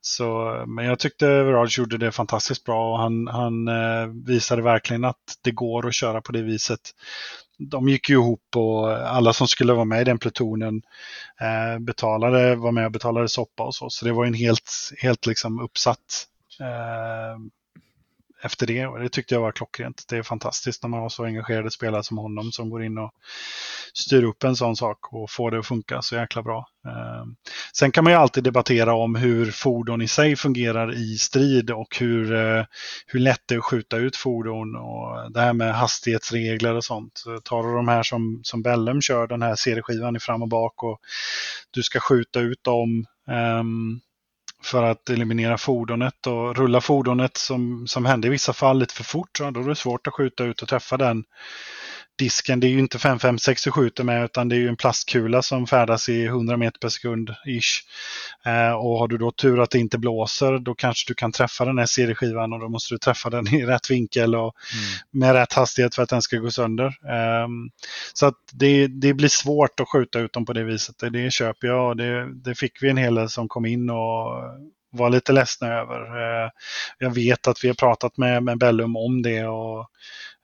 Så, men jag tyckte Verage gjorde det fantastiskt bra och han, han eh, visade verkligen att det går att köra på det viset. De gick ju ihop och alla som skulle vara med i den plutonen eh, betalade, var med och betalade soppa och så. Så det var en helt, helt liksom uppsatt efter det. Och det tyckte jag var klockrent. Det är fantastiskt när man har så engagerade spelare som honom som går in och styr upp en sån sak och får det att funka så jäkla bra. Ehm, sen kan man ju alltid debattera om hur fordon i sig fungerar i strid och hur, eh, hur lätt det är att skjuta ut fordon och det här med hastighetsregler och sånt. Tar du de här som, som Bellum kör, den här CD-skivan i fram och bak och du ska skjuta ut dem um, för att eliminera fordonet och rulla fordonet som, som hände i vissa fall lite för fort. Då är det svårt att skjuta ut och träffa den disken. Det är ju inte 556 du skjuter med utan det är ju en plastkula som färdas i 100 meter per sekund ish. Eh, och har du då tur att det inte blåser då kanske du kan träffa den här CD-skivan och då måste du träffa den i rätt vinkel och mm. med rätt hastighet för att den ska gå sönder. Eh, så att det, det blir svårt att skjuta ut dem på det viset. Det, det köper jag och det, det fick vi en hel del som kom in och var lite ledsna över. Eh, jag vet att vi har pratat med, med Bellum om det och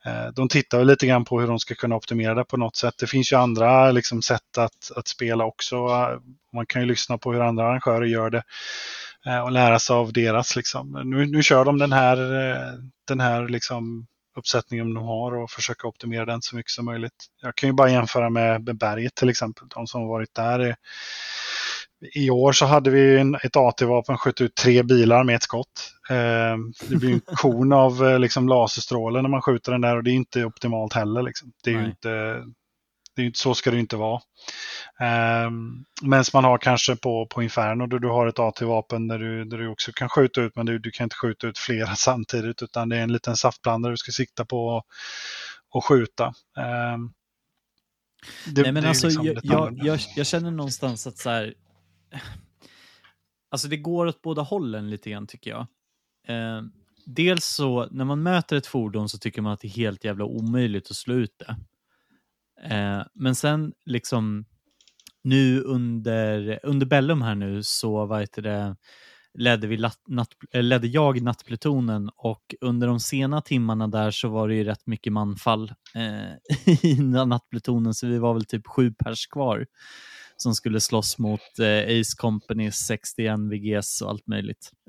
Eh, de tittar lite grann på hur de ska kunna optimera det på något sätt. Det finns ju andra liksom, sätt att, att spela också. Man kan ju lyssna på hur andra arrangörer gör det eh, och lära sig av deras. Liksom. Nu, nu kör de den här, eh, den här liksom, uppsättningen de har och försöka optimera den så mycket som möjligt. Jag kan ju bara jämföra med, med berget till exempel. De som har varit där är, i år så hade vi en, ett AT-vapen sköt ut tre bilar med ett skott. Eh, det blir en kon av eh, liksom, laserstråle när man skjuter den där och det är inte optimalt heller. Liksom. Det är ju inte, det är inte, så ska det inte vara. Eh, Medan man har kanske på, på Inferno där du har ett AT-vapen där du, där du också kan skjuta ut men du, du kan inte skjuta ut flera samtidigt utan det är en liten saftblandare du ska sikta på och, och skjuta. Eh,
det, Nej, men alltså, liksom jag, jag, jag, jag, känner någonstans att så här, Alltså det går åt båda hållen lite grann tycker jag. Eh, dels så när man möter ett fordon så tycker man att det är helt jävla omöjligt att slå ut det. Eh, men sen liksom nu under, under Bellum här nu så vad heter det, ledde, vi natt, eh, ledde jag nattplutonen och under de sena timmarna där så var det ju rätt mycket manfall eh, i nattplutonen så vi var väl typ sju pers kvar som skulle slåss mot eh, Ace Company 61 VGS och allt möjligt.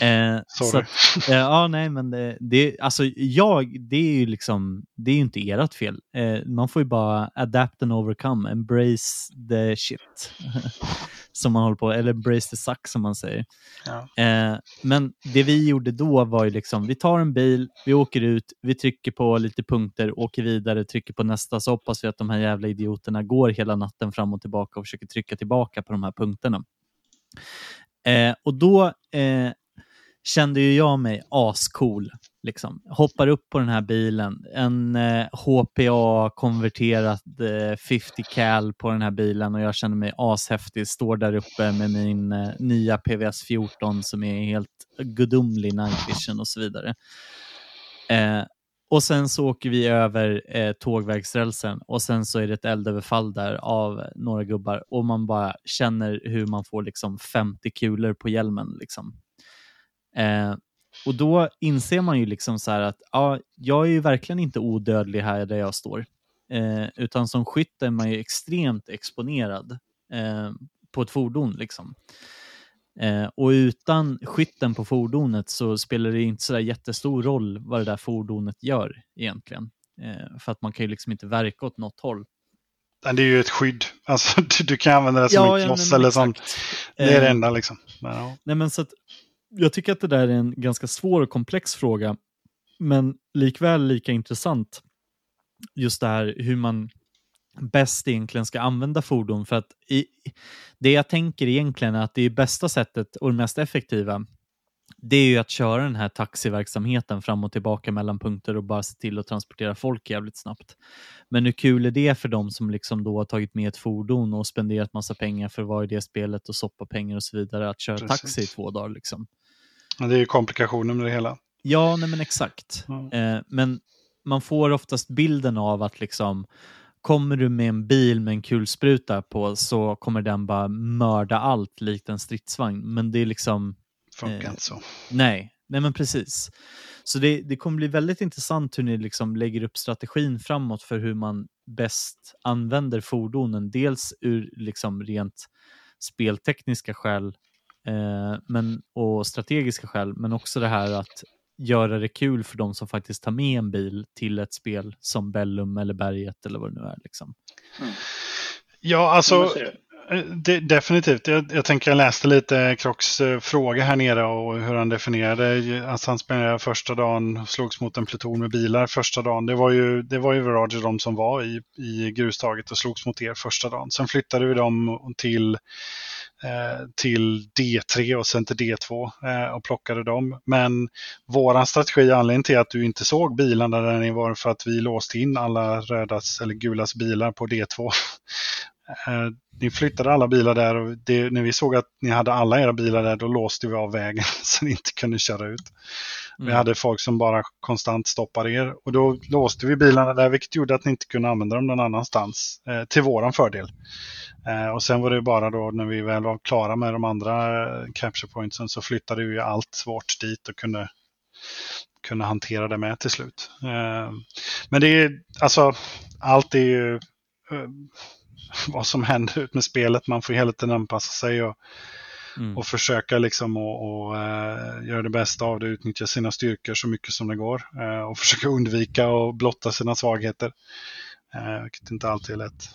Eh,
Sorry.
så att, eh, ja, nej, men det, det, alltså jag, det är ju liksom, det är ju inte ert fel. Eh, man får ju bara adapt and overcome, embrace the shit. som man håller på, eller embrace the suck som man säger.
Ja.
Eh, men det vi gjorde då var ju liksom, vi tar en bil, vi åker ut, vi trycker på lite punkter, åker vidare, trycker på nästa, så hoppas vi att de här jävla idioterna går hela natten fram och tillbaka och försöker trycka tillbaka på de här punkterna. Eh, och då eh, kände ju jag mig ascool. Liksom. Hoppar upp på den här bilen, en eh, HPA-konverterad eh, 50 cal på den här bilen och jag känner mig ashäftig. Står där uppe med min eh, nya PVS 14 som är helt gudomlig night vision och så vidare. Eh, och sen så åker vi över eh, tågvägsrälsen och sen så är det ett eldöverfall där av några gubbar och man bara känner hur man får liksom 50 kulor på hjälmen. Liksom. Eh, och då inser man ju liksom så här att ja, jag är ju verkligen inte odödlig här där jag står. Eh, utan som skytt är man ju extremt exponerad eh, på ett fordon. Liksom. Eh, och utan skytten på fordonet så spelar det inte så där jättestor roll vad det där fordonet gör egentligen. Eh, för att man kan ju liksom inte verka åt något håll.
Men det är ju ett skydd. Alltså, du, du kan använda det som
Ja,
en
ja,
kloss
men
eller sånt. Det är det
Eh,
enda liksom. Men, ja.
Nej, men så att, jag tycker att det där är en ganska svår och komplex fråga, men likväl lika intressant. Just det här hur man bäst egentligen ska använda fordon. För att i, det jag tänker egentligen är att det är bästa sättet och det mest effektiva det är ju att köra den här taxiverksamheten fram och tillbaka mellan punkter och bara se till att transportera folk jävligt snabbt. Men hur kul är det för dem som liksom då har tagit med ett fordon och spenderat massa pengar för att vara i det spelet och soppa pengar och så vidare att köra
Precis.
taxi i två dagar liksom?
Men det är ju komplikationen med det hela.
Ja, nej men exakt.
Mm.
Eh, men man får oftast bilden av att liksom kommer du med en bil med en kulspruta på så kommer den bara mörda allt likt en stridsvagn. Men det är liksom,
Funkar
Eh,
inte så.
nej, nej men precis. Så det, det kommer bli väldigt intressant hur ni liksom lägger upp strategin framåt för hur man bäst använder fordonen. Dels ur liksom rent speltekniska skäl eh, men, och strategiska skäl, men också det här att göra det kul för de som faktiskt tar med en bil till ett spel som Bellum eller Berget eller vad det nu är. Liksom.
Ja, alltså eh, det, definitivt. Jag, jag tänker jag läste lite Krocks eh, fråga här nere och hur han definierade. Alltså han spenderade första dagen, slogs mot en pluton med bilar första dagen. Det var ju, det var ju Roger de som var i, i grustaget och slogs mot er första dagen. Sen flyttade vi dem till Eh, till D3 och sen till D2 eh, och plockade dem. Men våran strategi, anledningen till att du inte såg bilarna där ni var för att vi låste in alla rödas eller gulas bilar på D2. Eh, ni flyttade alla bilar där och det, när vi såg att ni hade alla era bilar där då låste vi av vägen så ni inte kunde köra ut. Vi
Mm.
hade folk som bara konstant stoppade er och då låste vi bilarna där vilket gjorde att ni inte kunde använda dem någon annanstans eh, till våran fördel. Eh, och sen var det bara då när vi väl var klara med de andra eh, capture pointsen så flyttade vi allt vårt dit och kunde, kunde hantera det med till slut. Eh, men det är alltså allt är ju vad som händer ut med spelet. Man får hela tiden anpassa sig och,
Mm.
och försöka liksom och, och eh, göra det bästa av det, utnyttja sina styrkor så mycket som det går eh, och försöka undvika och blotta sina svagheter. Eh, vilket inte alltid är lätt.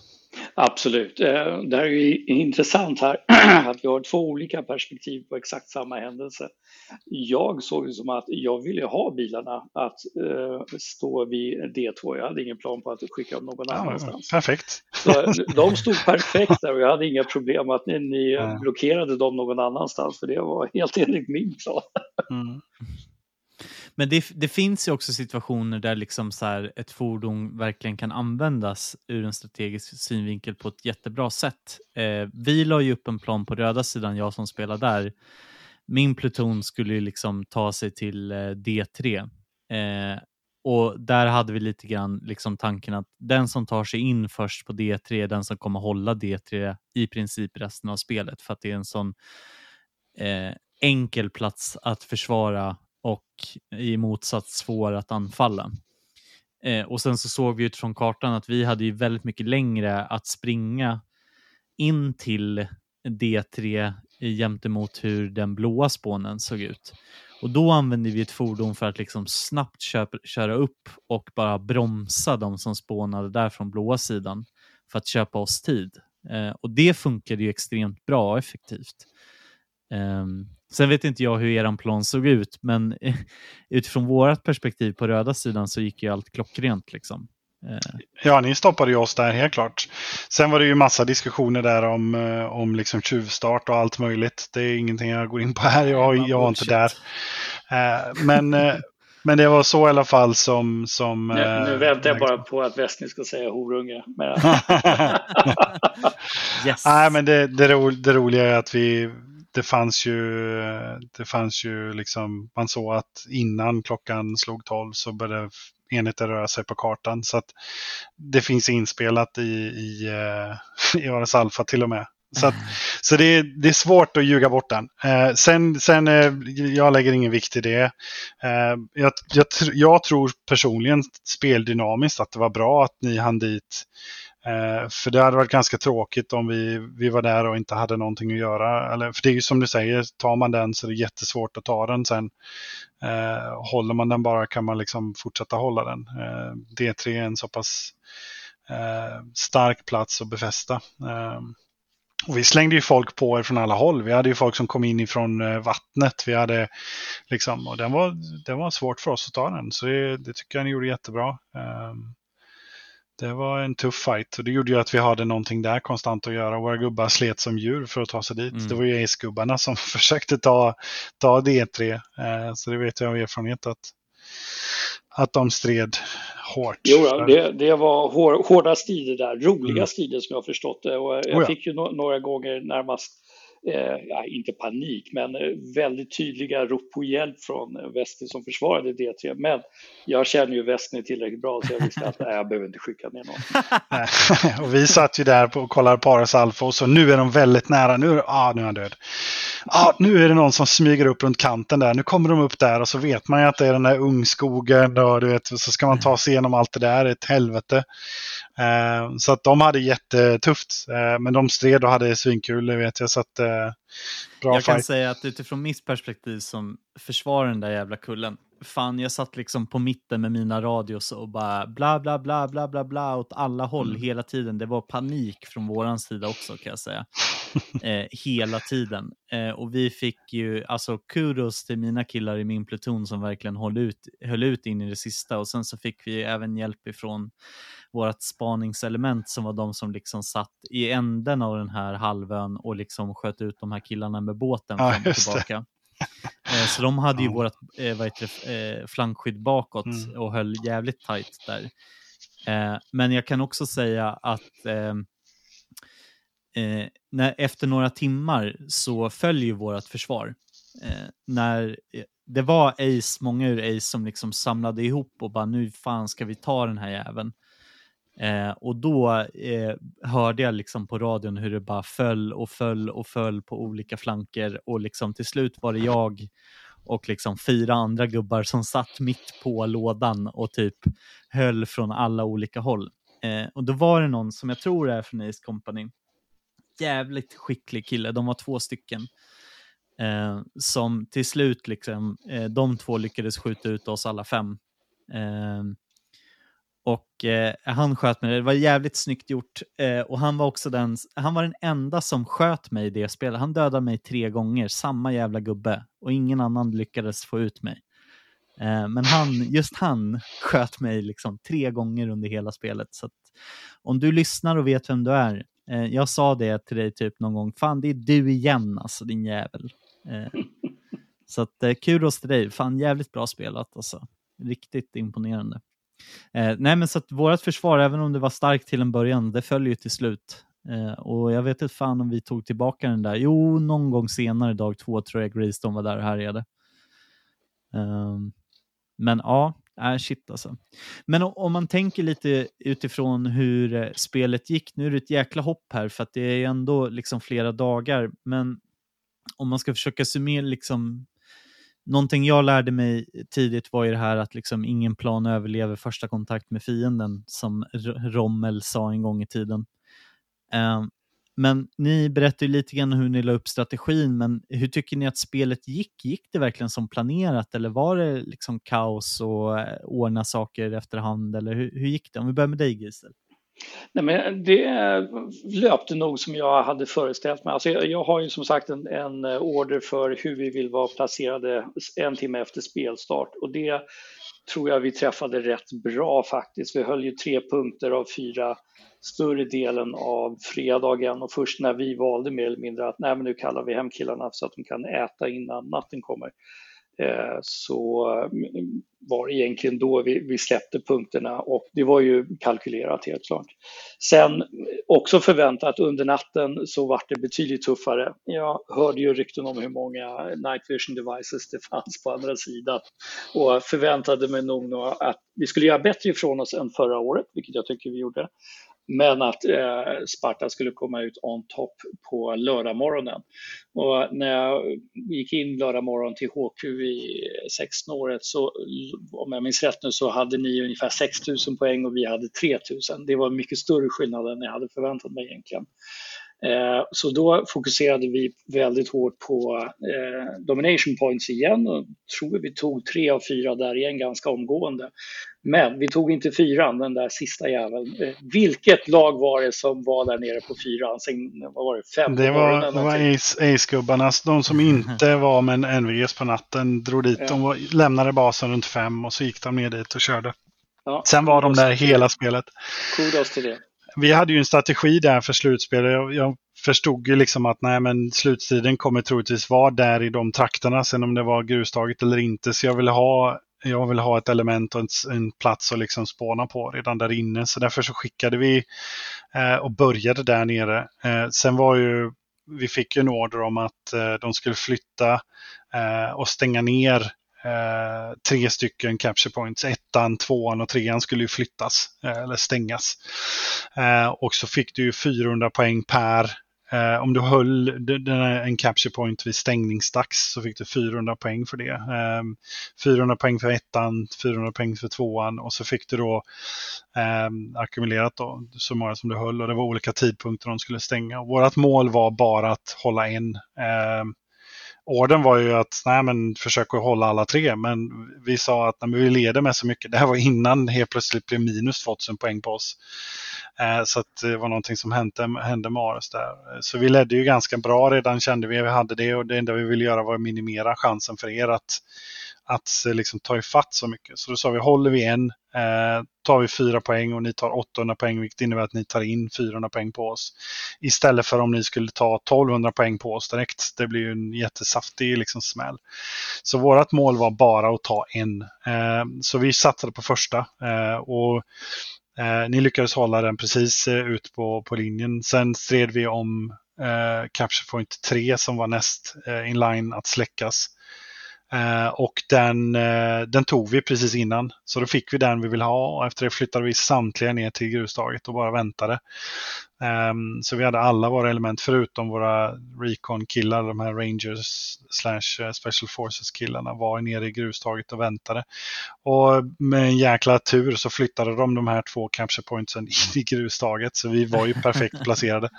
Absolut. Eh, Det här är intressant här att vi har två olika perspektiv på exakt samma händelse. Jag såg det som att jag ville ha bilarna att eh, stå vid D2. Jag hade ingen plan på att skicka dem någon
Ja,
annanstans.
perfekt.
Så de stod perfekt där och jag hade inga problem att ni, ni
Ja.
blockerade dem någon annanstans för det var helt enligt min plan.
Mm.
Men det, det finns ju också situationer där liksom så här ett fordon verkligen kan användas ur en strategisk synvinkel på ett jättebra sätt. Eh, vi la ju upp en plan på röda sidan, jag som spelar där. Min pluton skulle ju liksom ta sig till eh, D3. Eh, och där hade vi lite grann liksom tanken att den som tar sig in först på D3 är den som kommer hålla D3 i princip resten av spelet för att det är en sån eh, enkel plats att försvara och i motsats svår att anfalla. Eh, och sen så såg vi utifrån kartan att vi hade ju väldigt mycket längre att springa in till D3 gentemot hur den blåa spånen såg ut. Och då använde vi ett fordon för att liksom snabbt köpa, köra upp och bara bromsa de som spånade där från blåa sidan för att köpa oss tid. Eh, och det funkade ju extremt bra och effektivt. Eh, sen vet inte jag hur er plan såg ut, men utifrån vårt perspektiv på röda sidan så gick ju allt klockrent. Liksom.
Eh. Ja, ni stoppade ju oss där helt klart. Sen var det ju massa diskussioner där om, eh, om liksom tjuvstart och allt möjligt. Det är ingenting jag går in på här, jag, jag var inte där. Eh, men, men det var så i alla fall som... som
nu, nu väntar jag bara på att Westny ska säga horunge. Men...
yes. Nej, men det, det, ro, det roliga är att vi, det fanns ju, det fanns ju liksom, man såg att innan klockan slog 12 så började enheter röra sig på kartan. Så att det finns inspelat i, i, eh, i Ares Alpha till och med. Så, att, så det, är, det är svårt att ljuga bort den. Eh, sen, sen eh, jag lägger ingen vikt i det. Eh, jag, jag, jag, tror personligen speldynamiskt att det var bra att ni hann dit Eh, för det hade varit ganska tråkigt om vi, vi var där och inte hade någonting att göra. Eller, för det är ju som du säger, tar man den så är det jättesvårt att ta den sen. Eh, håller man den bara kan man liksom fortsätta hålla den. Eh, D3 är en så pass eh, stark plats att befästa. Eh, och vi slängde ju folk på er från alla håll. Vi hade ju folk som kom in ifrån eh, vattnet. Vi hade liksom, och den var, den var svårt för oss att ta den. Så det, det tycker jag ni gjorde jättebra. Eh, det var en tuff fight och det gjorde ju att vi hade någonting där konstant att göra. Våra gubbar slet som djur för att ta sig dit. Mm. Det var ju Ace-gubbarna som försökte ta, ta D3. Eh, så det vet jag av erfarenhet att, att de stred hårt.
Jo, det, det var hår, hårda strider där. Roliga mm. strider som jag förstått det. Och jag oh ja. fick ju no några gånger närmast Eh, ja, inte panik, men eh, väldigt tydliga rop på hjälp från eh, som försvarade D3. Men jag känner ju Westny tillräckligt bra så jag visste att nej, jag behöver inte skicka ner någon.
och vi satt ju där och kollade på Alfa och så nu är de väldigt nära. Nu, ah, nu är han död. Ah, nu är det någon som smyger upp runt kanten där. Nu kommer de upp där och så vet man ju att det är den där ungskogen och du vet, så ska man ta sig igenom allt det där. Ett helvete. Eh, så att de hade jättetufft. Eh, men de stred och hade svinkul, det vet jag. Så att, eh,
bra jag fight. kan säga att utifrån mitt perspektiv som försvarar den där jävla kullen. Fan, jag satt liksom på mitten med mina radios och bara bla bla bla bla bla bla åt alla håll mm. hela tiden. Det var panik från våran sida också kan jag säga. eh, hela tiden. Eh, och vi fick ju, alltså kudos till mina killar i min pluton som verkligen höll ut, höll ut in i det sista. Och sen så fick vi även hjälp ifrån vårt spaningselement som var de som liksom satt i änden av den här halvön och liksom sköt ut de här killarna med båten ja, fram och tillbaka. Eh, så de hade ju ja. vårt eh, vad heter eh, flankskydd bakåt mm. och höll jävligt tajt där. Men jag kan också säga att när, efter några timmar så följer vårt försvar. när det var Ace, många ur Ace som liksom samlade ihop och bara nu fan ska vi ta den här jäveln. Eh, och då eh, hörde jag liksom på radion hur det bara föll och föll och föll på olika flanker och liksom till slut var det jag och liksom fyra andra gubbar som satt mitt på lådan och typ höll från alla olika håll. Eh, och då var det någon som jag tror är från Ace Company, jävligt skicklig kille, de var två stycken, eh, som till slut, liksom, eh, de två lyckades skjuta ut oss alla fem. Eh, och eh, han sköt mig, det var jävligt snyggt gjort. Eh, och han var också den, han var den enda som sköt mig i det spelet. Han dödade mig tre gånger, samma jävla gubbe. Och ingen annan lyckades få ut mig. Eh, men han, just han sköt mig liksom tre gånger under hela spelet. Så om du lyssnar och vet vem du är, eh, jag sa det till dig typ någon gång, fan det är du igen alltså din jävel. Eh, så att eh, kudos till dig, fan jävligt bra spelat alltså. Riktigt imponerande. Eh, nej, men så att vårt försvar, även om det var starkt till en början, det följer ju till slut. Eh, och jag vet inte fan om vi tog tillbaka den där. Jo, någon gång senare, dag två, tror jag Greystone var där och härjade. Eh, men ja, äh, shit alltså. Men om man tänker lite utifrån hur eh, spelet gick, nu är det ett jäkla hopp här för att det är ändå liksom flera dagar, men om man ska försöka summera liksom någonting jag lärde mig tidigt var ju det här att liksom ingen plan överlever första kontakt med fienden, som Rommel sa en gång i tiden. Ehm, men ni berättade ju lite grann hur ni la upp strategin, men hur tycker ni att spelet gick? Gick det verkligen som planerat eller var det liksom kaos och eh, ordna saker efterhand? Eller hur, hur gick det? Om vi börjar med dig Gisel.
Nej, men det löpte nog som jag hade föreställt mig. Alltså jag, har ju som sagt en, en, order för hur vi vill vara placerade en timme efter spelstart och det tror jag vi träffade rätt bra faktiskt. Vi höll ju tre punkter av fyra större delen av fredagen och först när vi valde mer eller mindre att nej men nu kallar vi hem killarna så att de kan äta innan natten kommer Eh, så mm, var det egentligen då vi, vi, släppte punkterna och det var ju kalkylerat helt klart. Sen också förväntat under natten så var det betydligt tuffare. Jag hörde ju rykten om hur många night vision devices det fanns på andra sidan och förväntade mig nog att vi skulle göra bättre ifrån oss än förra året, vilket jag tycker vi gjorde. Men att eh, Sparta skulle komma ut on top på lördagmorgonen. Och när jag gick in lördagmorgon till HQ i sexsnåret så om jag minns rätt nu så hade ni ungefär 6 000 poäng och vi hade 3 000. Det var mycket större skillnad än jag hade förväntat mig egentligen. Eh, så då fokuserade vi väldigt hårt på eh, domination points igen och tror vi tog tre av fyra där igen ganska omgående. Men vi tog inte fyran, den där sista jäveln. Eh, vilket lag var det som var där nere på fyran? Sen, vad var det, fem?
Det var, det var Ace-gubbarna, de som inte var med en NVS på natten, drog dit. Ja. De var, lämnade basen runt fem och så gick de ner dit och körde. Ja, Sen var de där hela spelet.
Kudos till det
vi hade ju en strategi där för slutspelet. Jag, jag förstod ju liksom att nej, men slutstriden kommer troligtvis vara där i de trakterna, sen om det var grustaget eller inte. Så jag ville ha, jag vill ha ett element och en, en plats att liksom spåna på redan där inne. Så därför så skickade vi eh, och började där nere. Eh, sen var ju, vi fick ju en order om att eh, de skulle flytta eh, och stänga ner Eh, tre stycken capture points. Ettan, tvåan och trean skulle ju flyttas eh, eller stängas. Eh, och så fick du ju 400 poäng per Eh, om du höll en capture point vid stängningsdags så fick du 400 poäng för det. Eh, 400 poäng för ettan, 400 poäng för tvåan och så fick du då eh, ackumulerat då, så många som du höll och det var olika tidpunkter de skulle stänga. vårt mål var bara att hålla en. Ehm, Orden var ju att nej, men försök att hålla alla tre, men vi sa att nej, vi leder med så mycket. Det här var innan helt plötsligt blev minus 2000 poäng på oss. Eh, så det var någonting som hände, hände med Ares där. Så vi ledde ju ganska bra redan kände vi. Vi hade det och det enda vi ville göra var att minimera chansen för er att, att eh, liksom ta ifatt så mycket. Så då sa vi håller vi en Eh, tar vi fyra poäng och ni tar 800 poäng, vilket innebär att ni tar in 400 poäng på oss. Istället för om ni skulle ta 1200 poäng på oss direkt. Det blir ju en jättesaftig liksom, smäll. Så vårt mål var bara att ta en. Eh, så vi satsade på första. Eh, och eh, Ni lyckades hålla den precis eh, ut på, på linjen. Sen stred vi om eh, Capture Point 3 som var näst eh, in line att släckas. Eh, och den, eh, den tog vi precis innan. Så då fick vi den vi ville ha och efter det flyttade vi samtliga ner till grustaget och bara väntade. Um, så vi hade alla våra element förutom våra Recon-killar, de här Rangers slash eh, Special Forces-killarna var nere i grustaget och väntade. Och med en jäkla tur så flyttade de de här två capture pointsen in i grustaget så vi var ju perfekt placerade.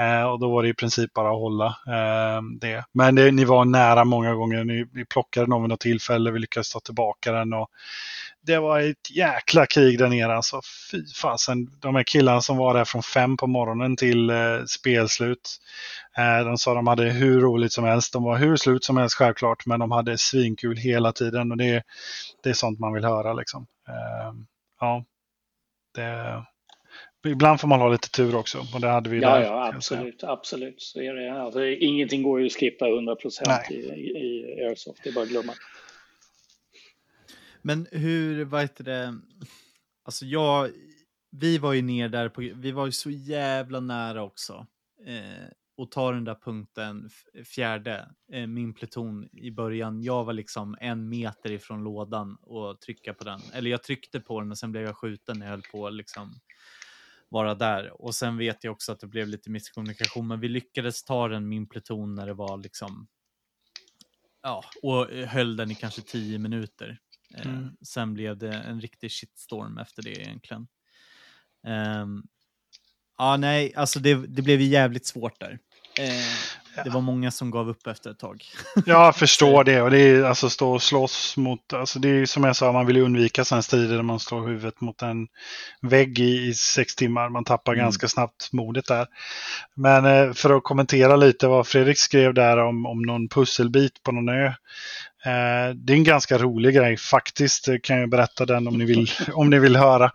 Uh, och då var det i princip bara att hålla uh, det. Men det, ni var nära många gånger, ni, ni plockade den vid något tillfälle, vi lyckades ta tillbaka den och det var ett jäkla krig där nere. Alltså, fy fasen. De här killarna som var där från fem på morgonen till eh, spelslut. Eh, de sa de hade hur roligt som helst. De var hur slut som helst självklart, men de hade svinkul hela tiden. Och det, det är sånt man vill höra. Liksom. Eh, ja, det, ibland får man ha lite tur också. Och det hade vi
ja, där, ja, absolut. absolut. Så är det. Alltså, ingenting går ju att skripta 100 procent i, i Airsoft. Det är bara att glömma.
Men hur, vad heter det, alltså jag, vi var ju ner där på, vi var ju så jävla nära också. Eh, och ta den där punkten, fjärde, eh, min pluton i början. Jag var liksom en meter ifrån lådan och trycka på den. Eller jag tryckte på den och sen blev jag skjuten när jag höll på liksom vara där. Och sen vet jag också att det blev lite misskommunikation, men vi lyckades ta den, min pluton, när det var liksom Ja, och höll den i kanske tio minuter. Eh, mm. Sen blev det en riktig shitstorm efter det egentligen. Um, Ja, nej, alltså det, det blev ju jävligt svårt där. Eh, det var många som gav upp efter ett tag.
Jag förstår det. Och det är alltså stå och slåss mot, alltså det är som jag sa, man vill ju undvika sådana strider där man slår huvudet mot en vägg i, i sex timmar. Man tappar
Mm.
ganska snabbt modet där. Men eh, för att kommentera lite vad Fredrik skrev där om, om någon pusselbit på någon ö. Eh, det är en ganska rolig grej faktiskt. Det kan jag berätta den om ni vill, om ni vill höra.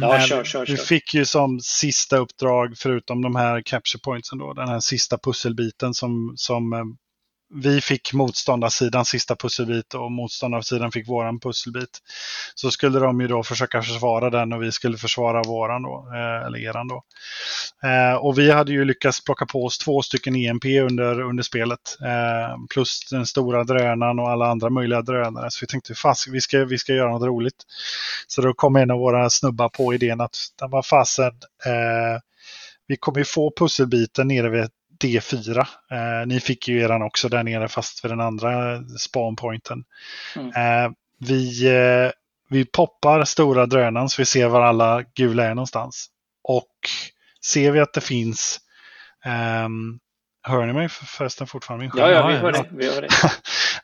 Ja,
Men
kör, kör,
Vi fick ju som sista uppdrag, förutom de här capture pointsen då, den här sista pusselbiten som, som eh, vi fick motståndarsidan sista pusselbit och motståndarsidan fick våran pusselbit. Så skulle de ju då försöka försvara den och vi skulle försvara våran då, eh, eller eran då. Eh, och vi hade ju lyckats plocka på oss två stycken EMP under, under spelet. Eh, plus den stora drönaren och alla andra möjliga drönare. Så vi tänkte fast vi ska, vi ska göra något roligt. Så då kom en av våra snubbar på idén att den var fasen, eh, vi kommer ju få pusselbiten nere vid D4. Eh, ni fick ju eran också där nere fast vid den andra spawnpointen.
Mm.
Eh, vi, eh, vi poppar stora drönaren så vi ser var alla gula är någonstans. Och ser vi att det finns ehm, Hör ni mig för- förresten fortfarande? Min
Ja, ja,
Ja,
vi hör. Vi det.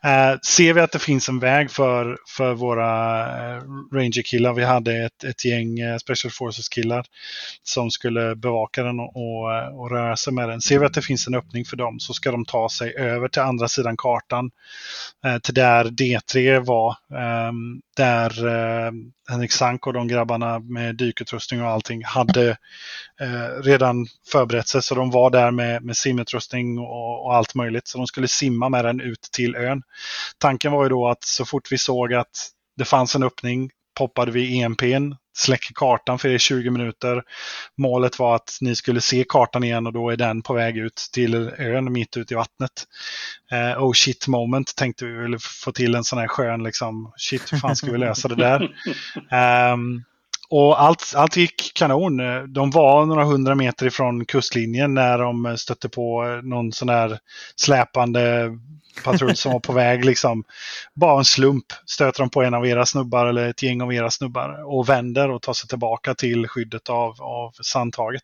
Eh, ser vi att det finns en väg för, för våra eh, Ranger-killar, vi hade ett, ett gäng eh, Special Forces-killar som skulle bevaka den och, och, eh, och röra sig med den. Ser vi att det finns en öppning för dem så ska de ta sig över till andra sidan kartan, eh, till där D3 var, eh, där eh, Henrik Sank och de grabbarna med dykutrustning och allting hade eh, redan förberett sig. Så de var där med, med simutrustning och, och allt möjligt. Så de skulle simma med den ut till ön. Tanken var ju då att så fort vi såg att det fanns en öppning poppade vi EMPn, släcker kartan för er i 20 minuter. Målet var att ni skulle se kartan igen och då är den på väg ut till ön mitt ute i vattnet. Eh, oh shit moment tänkte vi ville få till en sån här skön liksom, shit hur fan ska vi lösa det där? Ehm, och allt, allt gick kanon. De var några hundra meter ifrån kustlinjen när de stötte på någon sån här släpande patrull som var på väg. Liksom. Bara en slump stöter de på en av era snubbar eller ett gäng av era snubbar och vänder och tar sig tillbaka till skyddet av, av sandtaget.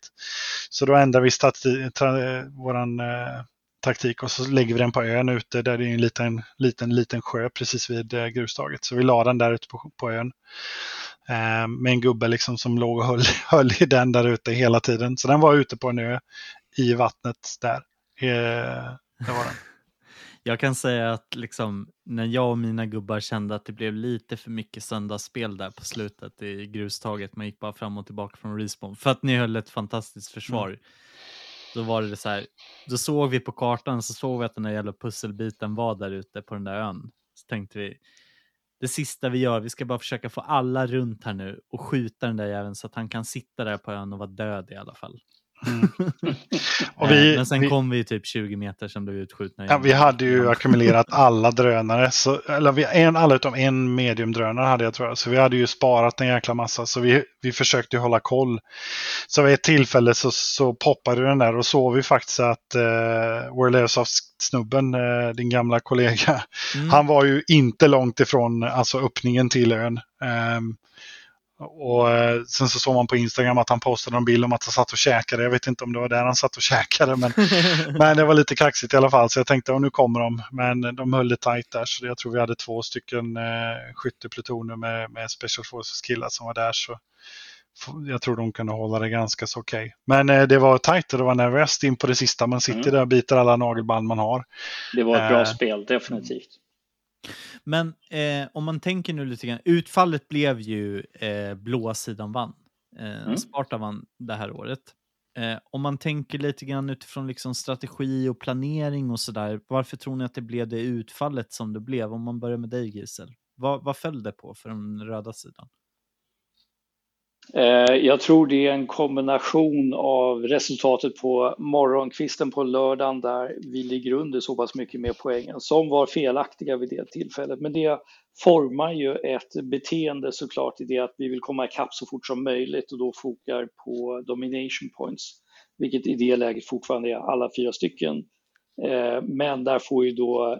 Så då ändrar vi stati- tra- våran eh, taktik och så lägger vi den på ön ute där det är en liten, liten, liten sjö precis vid eh, grustaget. Så vi la den där ute på, på ön. Eh, med en gubbe liksom som låg och höll, höll i den där ute hela tiden. Så den var ute på en ö i vattnet där. Eh, det var den.
Jag kan säga att liksom, när jag och mina gubbar kände att det blev lite för mycket söndagsspel där på slutet i grustaget, man gick bara fram och tillbaka från respawn, för att ni höll ett fantastiskt försvar. Då var det så här, då såg vi på kartan så såg vi att den där jävla pusselbiten var där ute på den där ön. Så tänkte vi, det sista vi gör, vi ska bara försöka få alla runt här nu och skjuta den där jäveln så att han kan sitta där på ön och vara död i alla fall.
Mm. Och
Eh,
vi,
Men sen
vi,
kom vi typ 20 meter som blev utskjutna.
ja, vi hade ju ackumulerat alla drönare. Så, eller vi, en, alla utom en mediumdrönare hade jag tror jag. Så vi hade ju sparat en jäkla massa. Så vi, vi försökte hålla koll. Så vid ett tillfälle så, så poppade den där och såg vi faktiskt att eh, World Airsoft-snubben, eh, din gamla kollega,
Mm.
Han var ju inte långt ifrån alltså, öppningen till ön. Ehm, och eh, Sen så såg man på Instagram att han postade en bild om att han satt och käkade. Jag vet inte om det var där han satt och käkade. Men, men det var lite kaxigt i alla fall. Så jag tänkte att nu kommer de. Men de höll det tajt där. Så jag tror vi hade två stycken eh, skytteplutoner med, med Special Forces killar som var där. Så jag tror de kunde hålla det ganska så okej. Men eh, det var tajt och det var nervöst in på det sista. Man sitter
Mm.
där och biter alla nagelband man har.
Det var ett bra
Eh.
spel, definitivt.
Men eh, om man tänker nu lite grann, utfallet blev ju eh, blåa sidan vann. Eh,
Mm.
Sparta vann det här året. Eh, om man tänker lite grann utifrån liksom strategi och planering och sådär, varför tror ni att det blev det utfallet som det blev? Om man börjar med dig Gisel, vad, vad föll det på för den röda sidan?
Eh, jag tror det är en kombination av resultatet på morgonkvisten på lördagen där vi ligger under så pass mycket med poängen som var felaktiga vid det tillfället. Men det formar ju ett beteende såklart i det att vi vill komma ikapp så fort som möjligt och då fokar på domination points, vilket i det läget fortfarande är alla fyra stycken eh, men där får ju då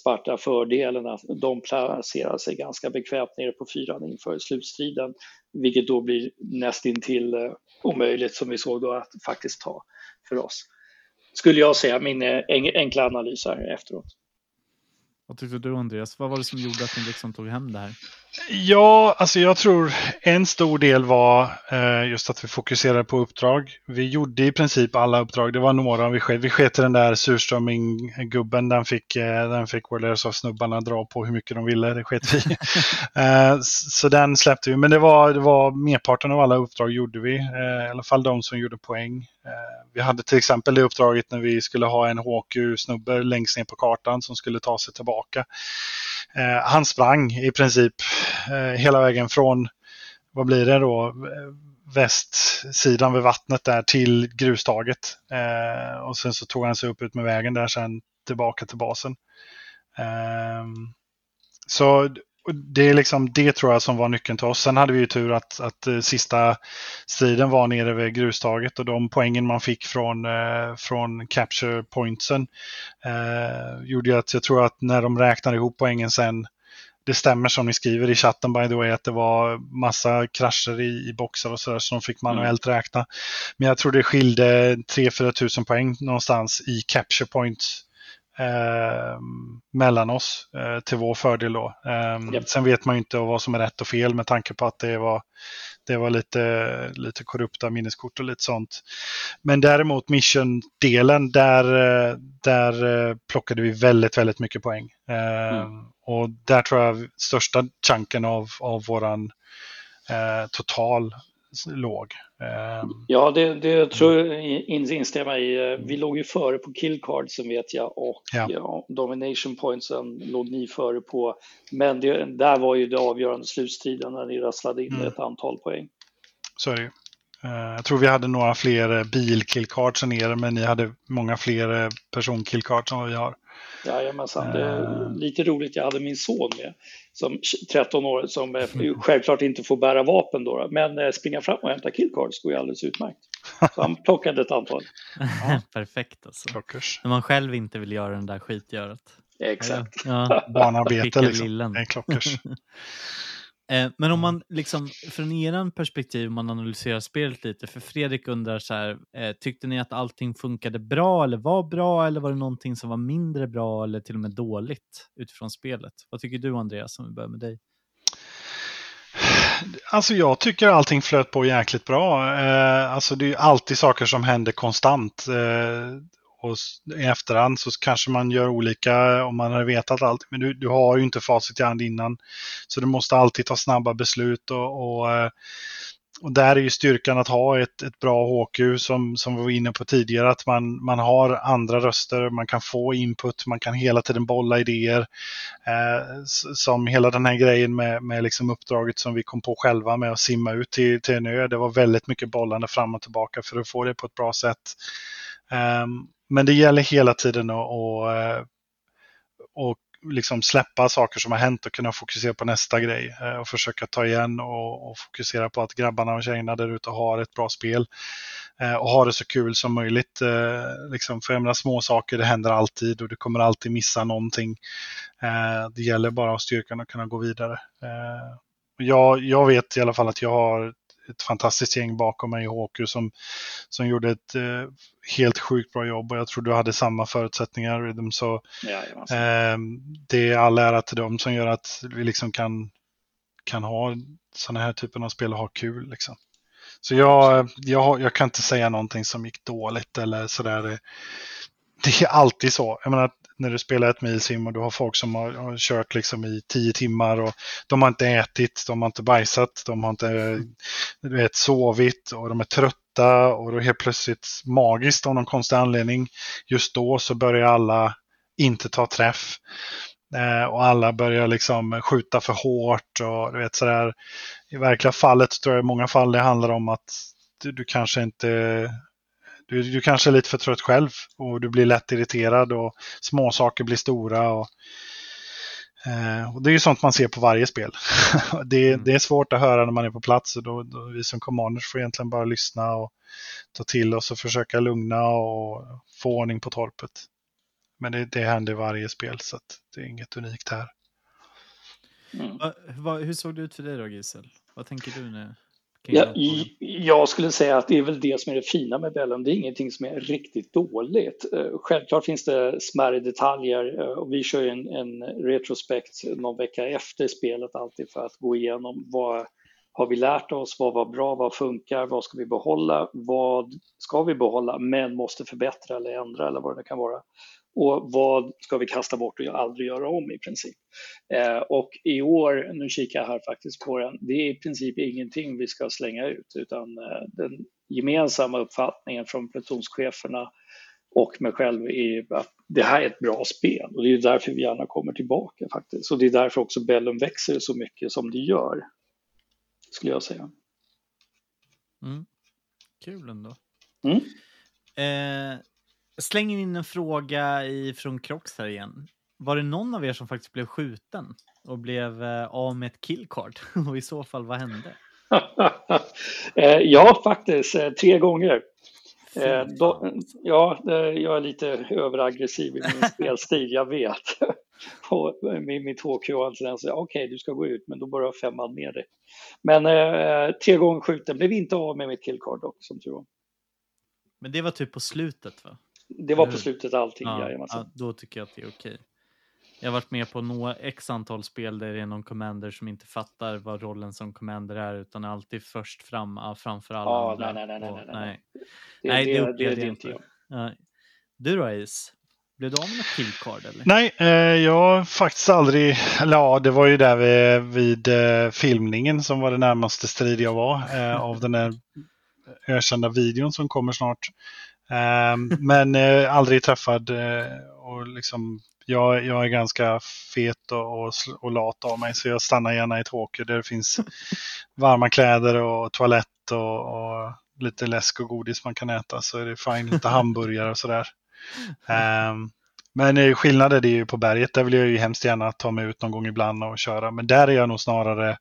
Sparta fördelen att de placerar sig ganska bekvämt nere på fyran inför slutstriden, vilket då blir nästintill eh, omöjligt som vi såg då att faktiskt ta för oss. Skulle jag säga, min eh, enkla analys här efteråt.
Vad tyckte du Andreas? Vad var det som gjorde att ni liksom tog hem det här?
Ja, alltså jag tror en stor del var eh, just att vi fokuserade på uppdrag. Vi gjorde i princip alla uppdrag. Det var några vi sket. Vi sket den där surströmming-gubben. Den fick, eh, den fick World snubbarna dra på hur mycket de ville. Det sket vi eh, Så den släppte vi. Men det var, det var merparten av alla uppdrag gjorde vi. I alla fall de som gjorde poäng. Vi hade till exempel det uppdraget när vi skulle ha en HQ-snubbe längst ner på kartan som skulle ta sig tillbaka. Eh, han sprang i princip eh, hela vägen från, vad blir det då, västsidan vid vattnet där till grustaget. Eh, och sen så tog han sig upp ut med vägen där sen tillbaka till basen. Så det är liksom det tror jag som var nyckeln till oss. Sen hade vi ju tur att, att uh, sista striden var nere vid grustaget och de poängen man fick från, uh, från capture pointsen uh, gjorde att jag tror att när de räknade ihop poängen sen det stämmer som ni skriver i chatten by the way att det var massa krascher i, i boxar och sådär så de fick manuellt mm. räkna. Men jag tror det skilde 3-4 tusen poäng någonstans i capture points eh, mellan oss eh, till vår fördel. Då. Eh, yep. Sen vet man ju inte vad som är rätt och fel med tanke på att det var, det var lite, lite korrupta minneskort och lite sånt. Men däremot mission-delen, där, där eh, plockade vi väldigt, väldigt mycket poäng. Ehm, mm. Och där tror jag största chunken av, av våran eh, total låg.
Ehm, ja, det, det tror jag instämma i. Vi låg ju före på killcardsen vet jag och ja. Ja, domination pointsen låg ni före på. Men det, där var ju det avgörande slutstriden när ni rasslade in mm. ett antal poäng.
Så är det ju. Eh, jag tror vi hade några fler eh, bilkillcards än er, men ni hade många fler eh, personkillcards än vad vi har.
Jajamensan, det är lite roligt. Jag hade min son med, som 13 år, som mm. självklart inte får bära vapen då, men springa fram och hämta killcards går ju alldeles utmärkt. Så han plockade ett antal.
Perfekt alltså. Klockers. När man själv inte vill göra den där skitgöret.
Exakt.
Ja. Barnarbete liksom. Det är klockers.
Eh, men om man liksom, från er perspektiv, om man analyserar spelet lite, för Fredrik undrar så här, eh, tyckte ni att allting funkade bra eller var bra eller var det någonting som var mindre bra eller till och med dåligt utifrån spelet? Vad tycker du Andreas, om vi börjar med dig?
Alltså jag tycker allting flöt på jäkligt bra. Eh, alltså det är alltid saker som händer konstant. Eh, och i efterhand så kanske man gör olika om man har vetat allt. Men du, du har ju inte facit i hand innan. Så du måste alltid ta snabba beslut och, och, eh, och där är ju styrkan att ha ett, ett bra HQ som, som vi var inne på tidigare. Att man, man har andra röster, man kan få input, man kan hela tiden bolla idéer. Eh, som hela den här grejen med, med liksom uppdraget som vi kom på själva med att simma ut till, till en ö. Det var väldigt mycket bollande fram och tillbaka för att få det på ett bra sätt. Um, men det gäller hela tiden att och, eh, och liksom släppa saker som har hänt och kunna fokusera på nästa grej eh, och försöka ta igen och, och fokusera på att grabbarna och tjejerna där ute har ett bra spel eh, och ha det så kul som möjligt. Liksom, för jag små saker det händer alltid och du kommer alltid missa någonting. Det gäller bara att ha styrkan att kunna gå vidare. Jag, jag vet i alla fall att jag har ett fantastiskt gäng bakom mig i HQ som, som gjorde ett eh, helt sjukt bra jobb och jag tror du hade samma förutsättningar Rhythm. Så eh, det är all ära till dem som gör att vi liksom kan, kan ha sådana här typer av spel och ha kul. Liksom. Så jag, jag, jag kan inte säga någonting som gick dåligt eller sådär. Det är alltid så. Jag menar, när du spelar ett milsim och du har folk som har, har, kört liksom i tio timmar och de har inte ätit, de har inte bajsat, de har inte du vet, sovit och de är trötta och då helt plötsligt magiskt av någon konstig anledning just då så börjar alla inte ta träff. Eh, och alla börjar liksom skjuta för hårt och du vet sådär. I verkliga fallet tror jag i många fall det handlar om att du, du kanske inte du, du kanske är lite för trött själv och du blir lätt irriterad och små saker blir stora. Och, eh, och det är ju sånt man ser på varje spel. det, mm. det, är svårt att höra när man är på plats och då, då vi som commanders får egentligen bara lyssna och ta till oss och försöka lugna och få ordning på torpet. men det, det händer i varje spel så att det är inget unikt här.
Mm. Va, va, hur såg det ut för dig då Gisel? Vad tänker du nu?
Ja, jag skulle säga att det är väl det som är det fina med Bellum. Det är ingenting som är riktigt dåligt. Eh, självklart finns det smärre detaljer eh, och vi kör en, en retrospekt någon vecka efter spelet alltid för att gå igenom vad har vi lärt oss, vad var bra, vad funkar, vad ska vi behålla, vad ska vi behålla men måste förbättra eller ändra eller vad det kan vara och vad ska vi kasta bort och aldrig göra om i princip. Eh, och i år, nu kikar jag här faktiskt på den, det är i princip ingenting vi ska slänga ut utan eh, den gemensamma uppfattningen från plutonscheferna och mig själv är att det här är ett bra spel och det är därför vi gärna kommer tillbaka faktiskt. Och det är därför också Bellum växer så mycket som det gör, skulle jag säga.
Mm. Kul ändå.
Mm.
Eh, slänger in en fråga från Crocs här igen. Var det någon av er som faktiskt blev skjuten och blev eh, av med ett killcard? och i så fall, vad hände?
Eh, ja, faktiskt. Eh, tre gånger. Då, ja, jag är lite överaggressiv i min spelstil, jag vet. med mitt HQ och okej, okay, du ska gå ut, men då bara har femman med dig. Men eh, tre gånger skjuten, blev inte av med mitt killcard dock, som tur var.
Men det var typ på slutet va?
Det var på slutet allting,
ja, ja, Då tycker jag att det är okej. Jag har varit med på några x antal spel där det är någon commander som inte fattar vad rollen som commander är utan är alltid först fram framför alla
ja,
andra.
Nej, nej, nej. nej, nej.
Det, nej, det, det upplevde jag inte. Ja. Du då Ace? Blev du av med något killcard eller?
Nej, eh, jag har faktiskt aldrig, eller ja, det var ju där vid, vid eh, filmningen som var det närmaste strid jag var eh, av den där ökända videon som kommer snart. Ehm, men eh, aldrig träffad eh, och liksom jag, jag är ganska fet och, och, och, lat av mig så jag stannar gärna i ett åker där det finns varma kläder och toalett och, och, lite läsk och godis man kan äta så är det fine, lite hamburgare och sådär. Um, men eh, skillnaden är det ju på berget, där vill jag ju hemskt gärna ta mig ut någon gång ibland och köra. Men där är jag nog snarare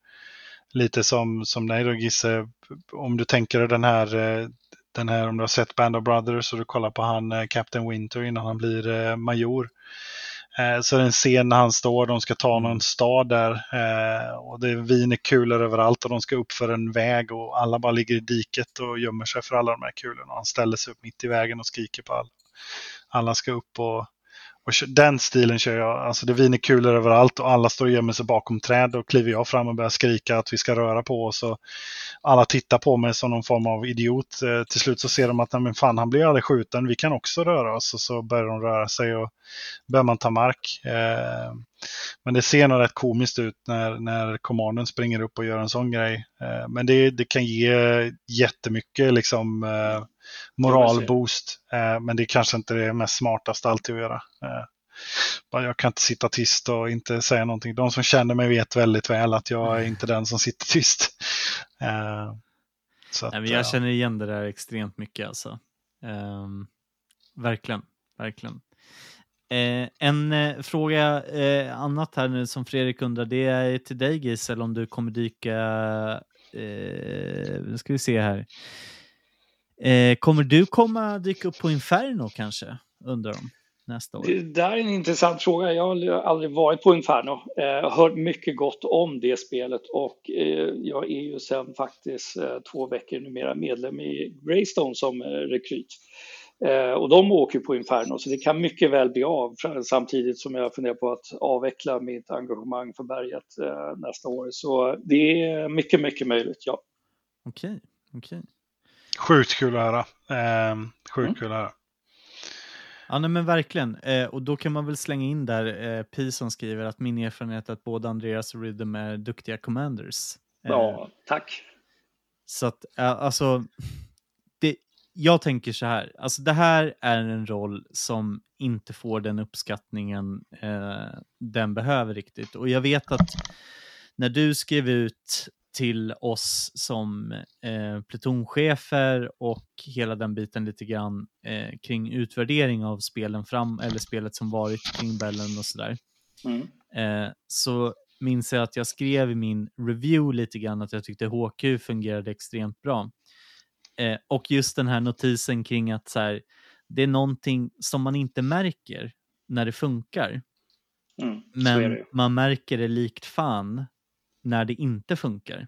lite som, som dig då Gisse, om du tänker den här eh, den här, om du har sett Band of Brothers och du kollar på han eh, Captain Winter innan han blir eh, major. Eh, så är det en scen när han står, de ska ta någon stad där och det är vin är kulor överallt och de ska upp för en väg och alla bara ligger i diket och gömmer sig för alla de här kulorna. Han ställer sig upp mitt i vägen och skriker på alla. Alla ska upp och och den stilen kör jag. Alltså det viner kulor överallt och alla står och gömmer sig bakom träd. Och kliver jag fram och börjar skrika att vi ska röra på oss. Och alla tittar på mig som någon form av idiot. Eh, till slut så ser de att men fan, han blir aldrig skjuten. Vi kan också röra oss. Och så börjar de röra sig och börjar man ta mark. Eh, men det ser nog rätt komiskt ut när, när kommanden springer upp och gör en sån grej. Eh, men det, det kan ge jättemycket liksom eh, moralboost. Eh, men det är kanske inte det mest smartaste alltid att göra. Eh, jag kan inte sitta tyst och inte säga någonting. De som känner mig vet väldigt väl att jag är inte den som sitter tyst. Eh,
att, Nej, jag känner igen det där extremt mycket alltså. Um, verkligen, verkligen. Eh, en eh, fråga eh, annat här nu som Fredrik undrar, det är till dig Gisel om du kommer dyka, nu ska vi se här, Eh, kommer du komma dyka upp på Inferno kanske, undrar de nästa år?
Det där är en intressant fråga. Jag har aldrig varit på Inferno. Jag eh, hört mycket gott om det spelet och eh, jag är ju sedan faktiskt eh, två veckor numera medlem i Greystone som rekryt. Och de åker på Inferno så det kan mycket väl bli av samtidigt som jag funderar på att avveckla mitt engagemang för berget nästa år. Så det är mycket, mycket möjligt, ja.
Okej, okej.
Sjukt kul att höra. Eh, sjukt mm. kul att höra.
Ja, nej, men verkligen. Eh, och då kan man väl slänga in där, eh, Pi som skriver att min erfarenhet är att både Andreas och Rhythm är duktiga commanders.
Eh, ja, tack.
Så att, eh, alltså, det, jag tänker så här, alltså det här är en roll som inte får den uppskattningen eh, den behöver riktigt. Och jag vet att när du skrev ut till oss som eh, plutonchefer och hela den biten lite grann eh, kring utvärdering av spelen fram, eller spelet som varit kring Bellen och sådär. Mm. Eh, så minns jag att jag skrev i min review lite grann att jag tyckte HQ fungerade extremt bra. Eh, och just den här notisen kring att så här, det är någonting som man inte märker när det funkar.
Mm,
Men man märker det likt fan när det inte funkar.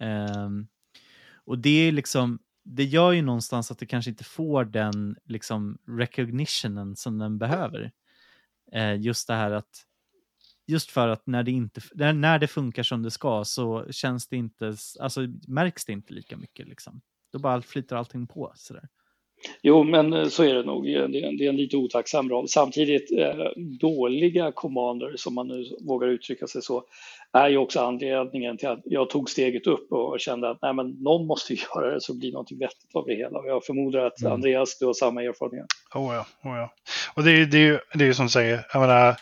Um, och det är liksom, det gör ju någonstans att det kanske inte får den liksom recognitionen som den behöver. Eh, just det här att, just för att när det, inte, när, när det funkar som det ska så känns det inte, alltså märks det inte lika mycket liksom. Då bara flyter allting på sådär.
Jo, men eh, så är det nog. Det är, det är en lite otacksam roll. Samtidigt, eh, dåliga commander, som man nu vågar uttrycka sig så, är ju också anledningen till att jag tog steget upp och kände att nej, men någon måste ju göra det så blir något vettigt av det hela. Och jag förmodar att
Mm.
Andreas, du har samma erfarenhet.
Oh ja, oh ja. Och det, är- det, är ju- det är ju som du säger, jag menar,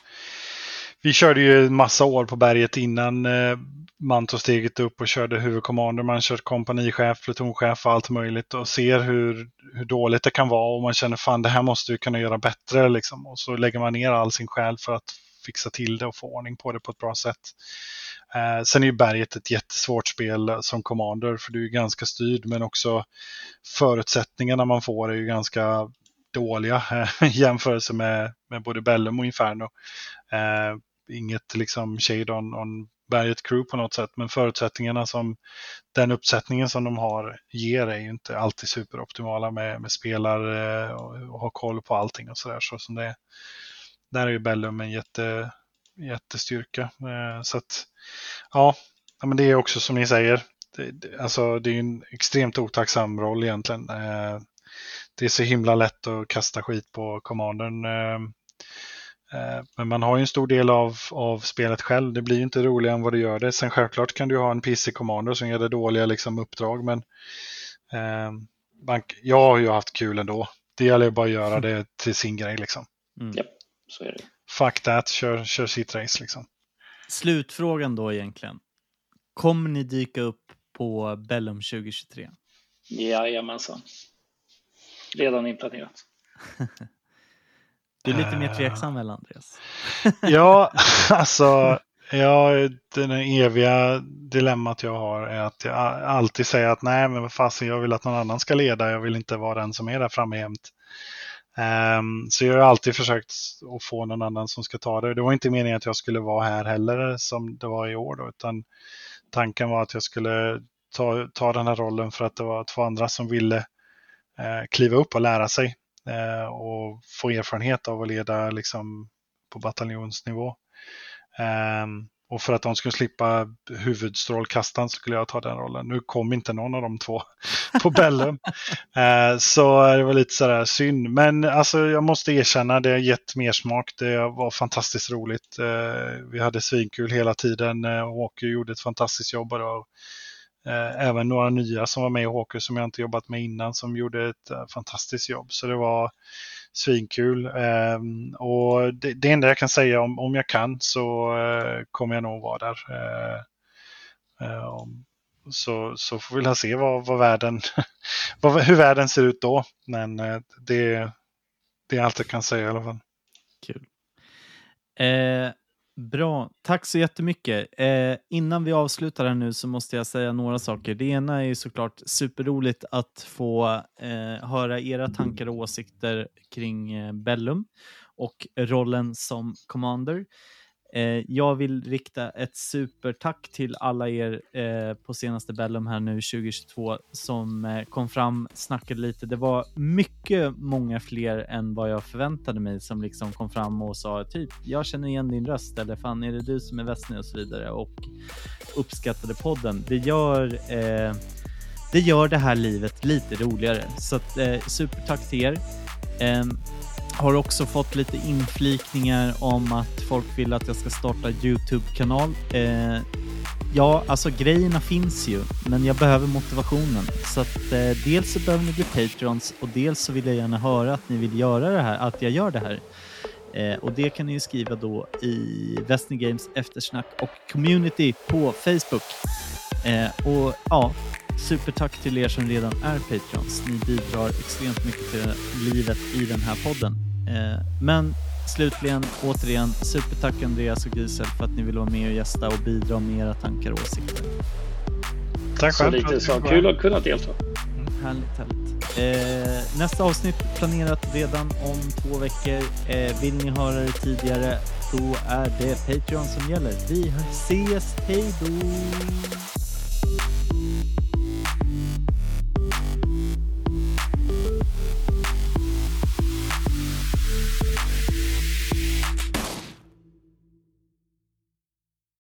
vi körde ju en massa år på berget innan eh, man tog steget upp och körde huvudkommander. Man kör kompanichef, plutonchef och allt möjligt och ser hur, hur dåligt det kan vara och man känner fan det här måste vi kunna göra bättre liksom. Och så lägger man ner all sin själ för att fixa till det och få ordning på det på ett bra sätt. Eh, sen är ju berget ett jättesvårt spel som commander för du är ju ganska styrd men också förutsättningarna man får är ju ganska dåliga eh, i jämförelse med, med både Bellum och Inferno. Eh, inget liksom shade on, on berget crew på något sätt, men förutsättningarna som den uppsättningen som de har ger är ju inte alltid superoptimala med, med spelare och, och ha koll på allting och sådär så som det är. Där är ju Bellum en jätte, jättestyrka. Eh, så att, ja, men det är också som ni säger, det, det, alltså det är ju en extremt otacksam roll egentligen. Eh, det är så himla lätt att kasta skit på commandern. Eh, eh, Men man har ju en stor del av, av spelet själv. Det blir ju inte roligare än vad det gör det. Sen självklart kan du ha en PC-commander som ger dig dåliga liksom, uppdrag. Men eh, man, jag har ju haft kul ändå. Det gäller ju bara att göra det till sin grej. Liksom.
Mm.
Ja. Så är det.
Fuck that, kör, kör sitt race. Liksom.
Slutfrågan då egentligen. Kommer ni dyka upp på Bellum 2023?
Jajamensan. Redan inplanerat.
Du är lite mer
Eh.
tveksam väl Andreas?
Ja, alltså. Ja, det eviga dilemmat jag har är att jag alltid säger att nej, men vad fasen, jag vill att någon annan ska leda. Jag vill inte vara den som är där framme jämt. Ehm, så jag har alltid försökt att få någon annan som ska ta det. Det var inte meningen att jag skulle vara här heller som det var i år då, utan tanken var att jag skulle ta, ta den här rollen för att det var två andra som ville eh, kliva upp och lära sig Eh, och få erfarenhet av att leda liksom, på bataljonsnivå. Ehm, och för att de skulle slippa huvudstrålkastaren skulle jag ta den rollen. Nu kom inte någon av de två på Bellum. Eh, så det var lite sådär synd. Men alltså, jag måste erkänna, det har gett mer smak. Det var fantastiskt roligt. Eh, vi hade svinkul hela tiden. Åke gjorde ett fantastiskt jobb. Och, Eh, även några nya som var med i Åke som jag inte jobbat med innan som gjorde ett eh, fantastiskt jobb. Så det var svinkul. Ehm, och det, det enda jag kan säga om, om jag kan så eh, kommer jag nog vara där. Så, så får vi väl se vad, vad världen, vad, hur världen ser ut då. Men det, det är allt jag kan säga i alla fall.
Kul. Eh, bra, tack så jättemycket. Eh, innan vi avslutar här nu så måste jag säga några saker. Det ena är ju såklart superroligt att få eh, höra era tankar och åsikter kring eh, Bellum och rollen som commander. Eh, jag vill rikta ett supertack till alla er eh, på senaste Bellum här nu 2022 som eh, kom fram, snackade lite. Det var mycket många fler än vad jag förväntade mig som liksom kom fram och sa typ jag känner igen din röst eller fan är det du som är Vesny och så vidare och uppskattade podden. Det gör eh, det gör det här livet lite roligare så att, eh, supertack till er. Ehm, har också fått lite inflikningar om att folk vill att jag ska starta Youtube-kanal. Eh, ja, alltså grejerna finns ju, men jag behöver motivationen. Så att eh, dels så behöver ni bli Patrons och dels så vill jag gärna höra att ni vill göra det här, att jag gör det här. Eh, och det kan ni ju skriva då i Western Games eftersnack och community på Facebook. Eh, och ja, supertack till er som redan är Patreons. Ni bidrar extremt mycket till livet i den här podden. Eh, men slutligen, återigen, supertack Andreas och Gisel för att ni vill vara med och gästa och bidra med era tankar och åsikter.
Tack
Så
själv.
lite så. Kul att kunna delta.
Härligt, härligt. Eh, nästa avsnitt planerat redan om två veckor. Eh, vill ni höra det tidigare, då är det Patreon som gäller. Vi ses, hej då!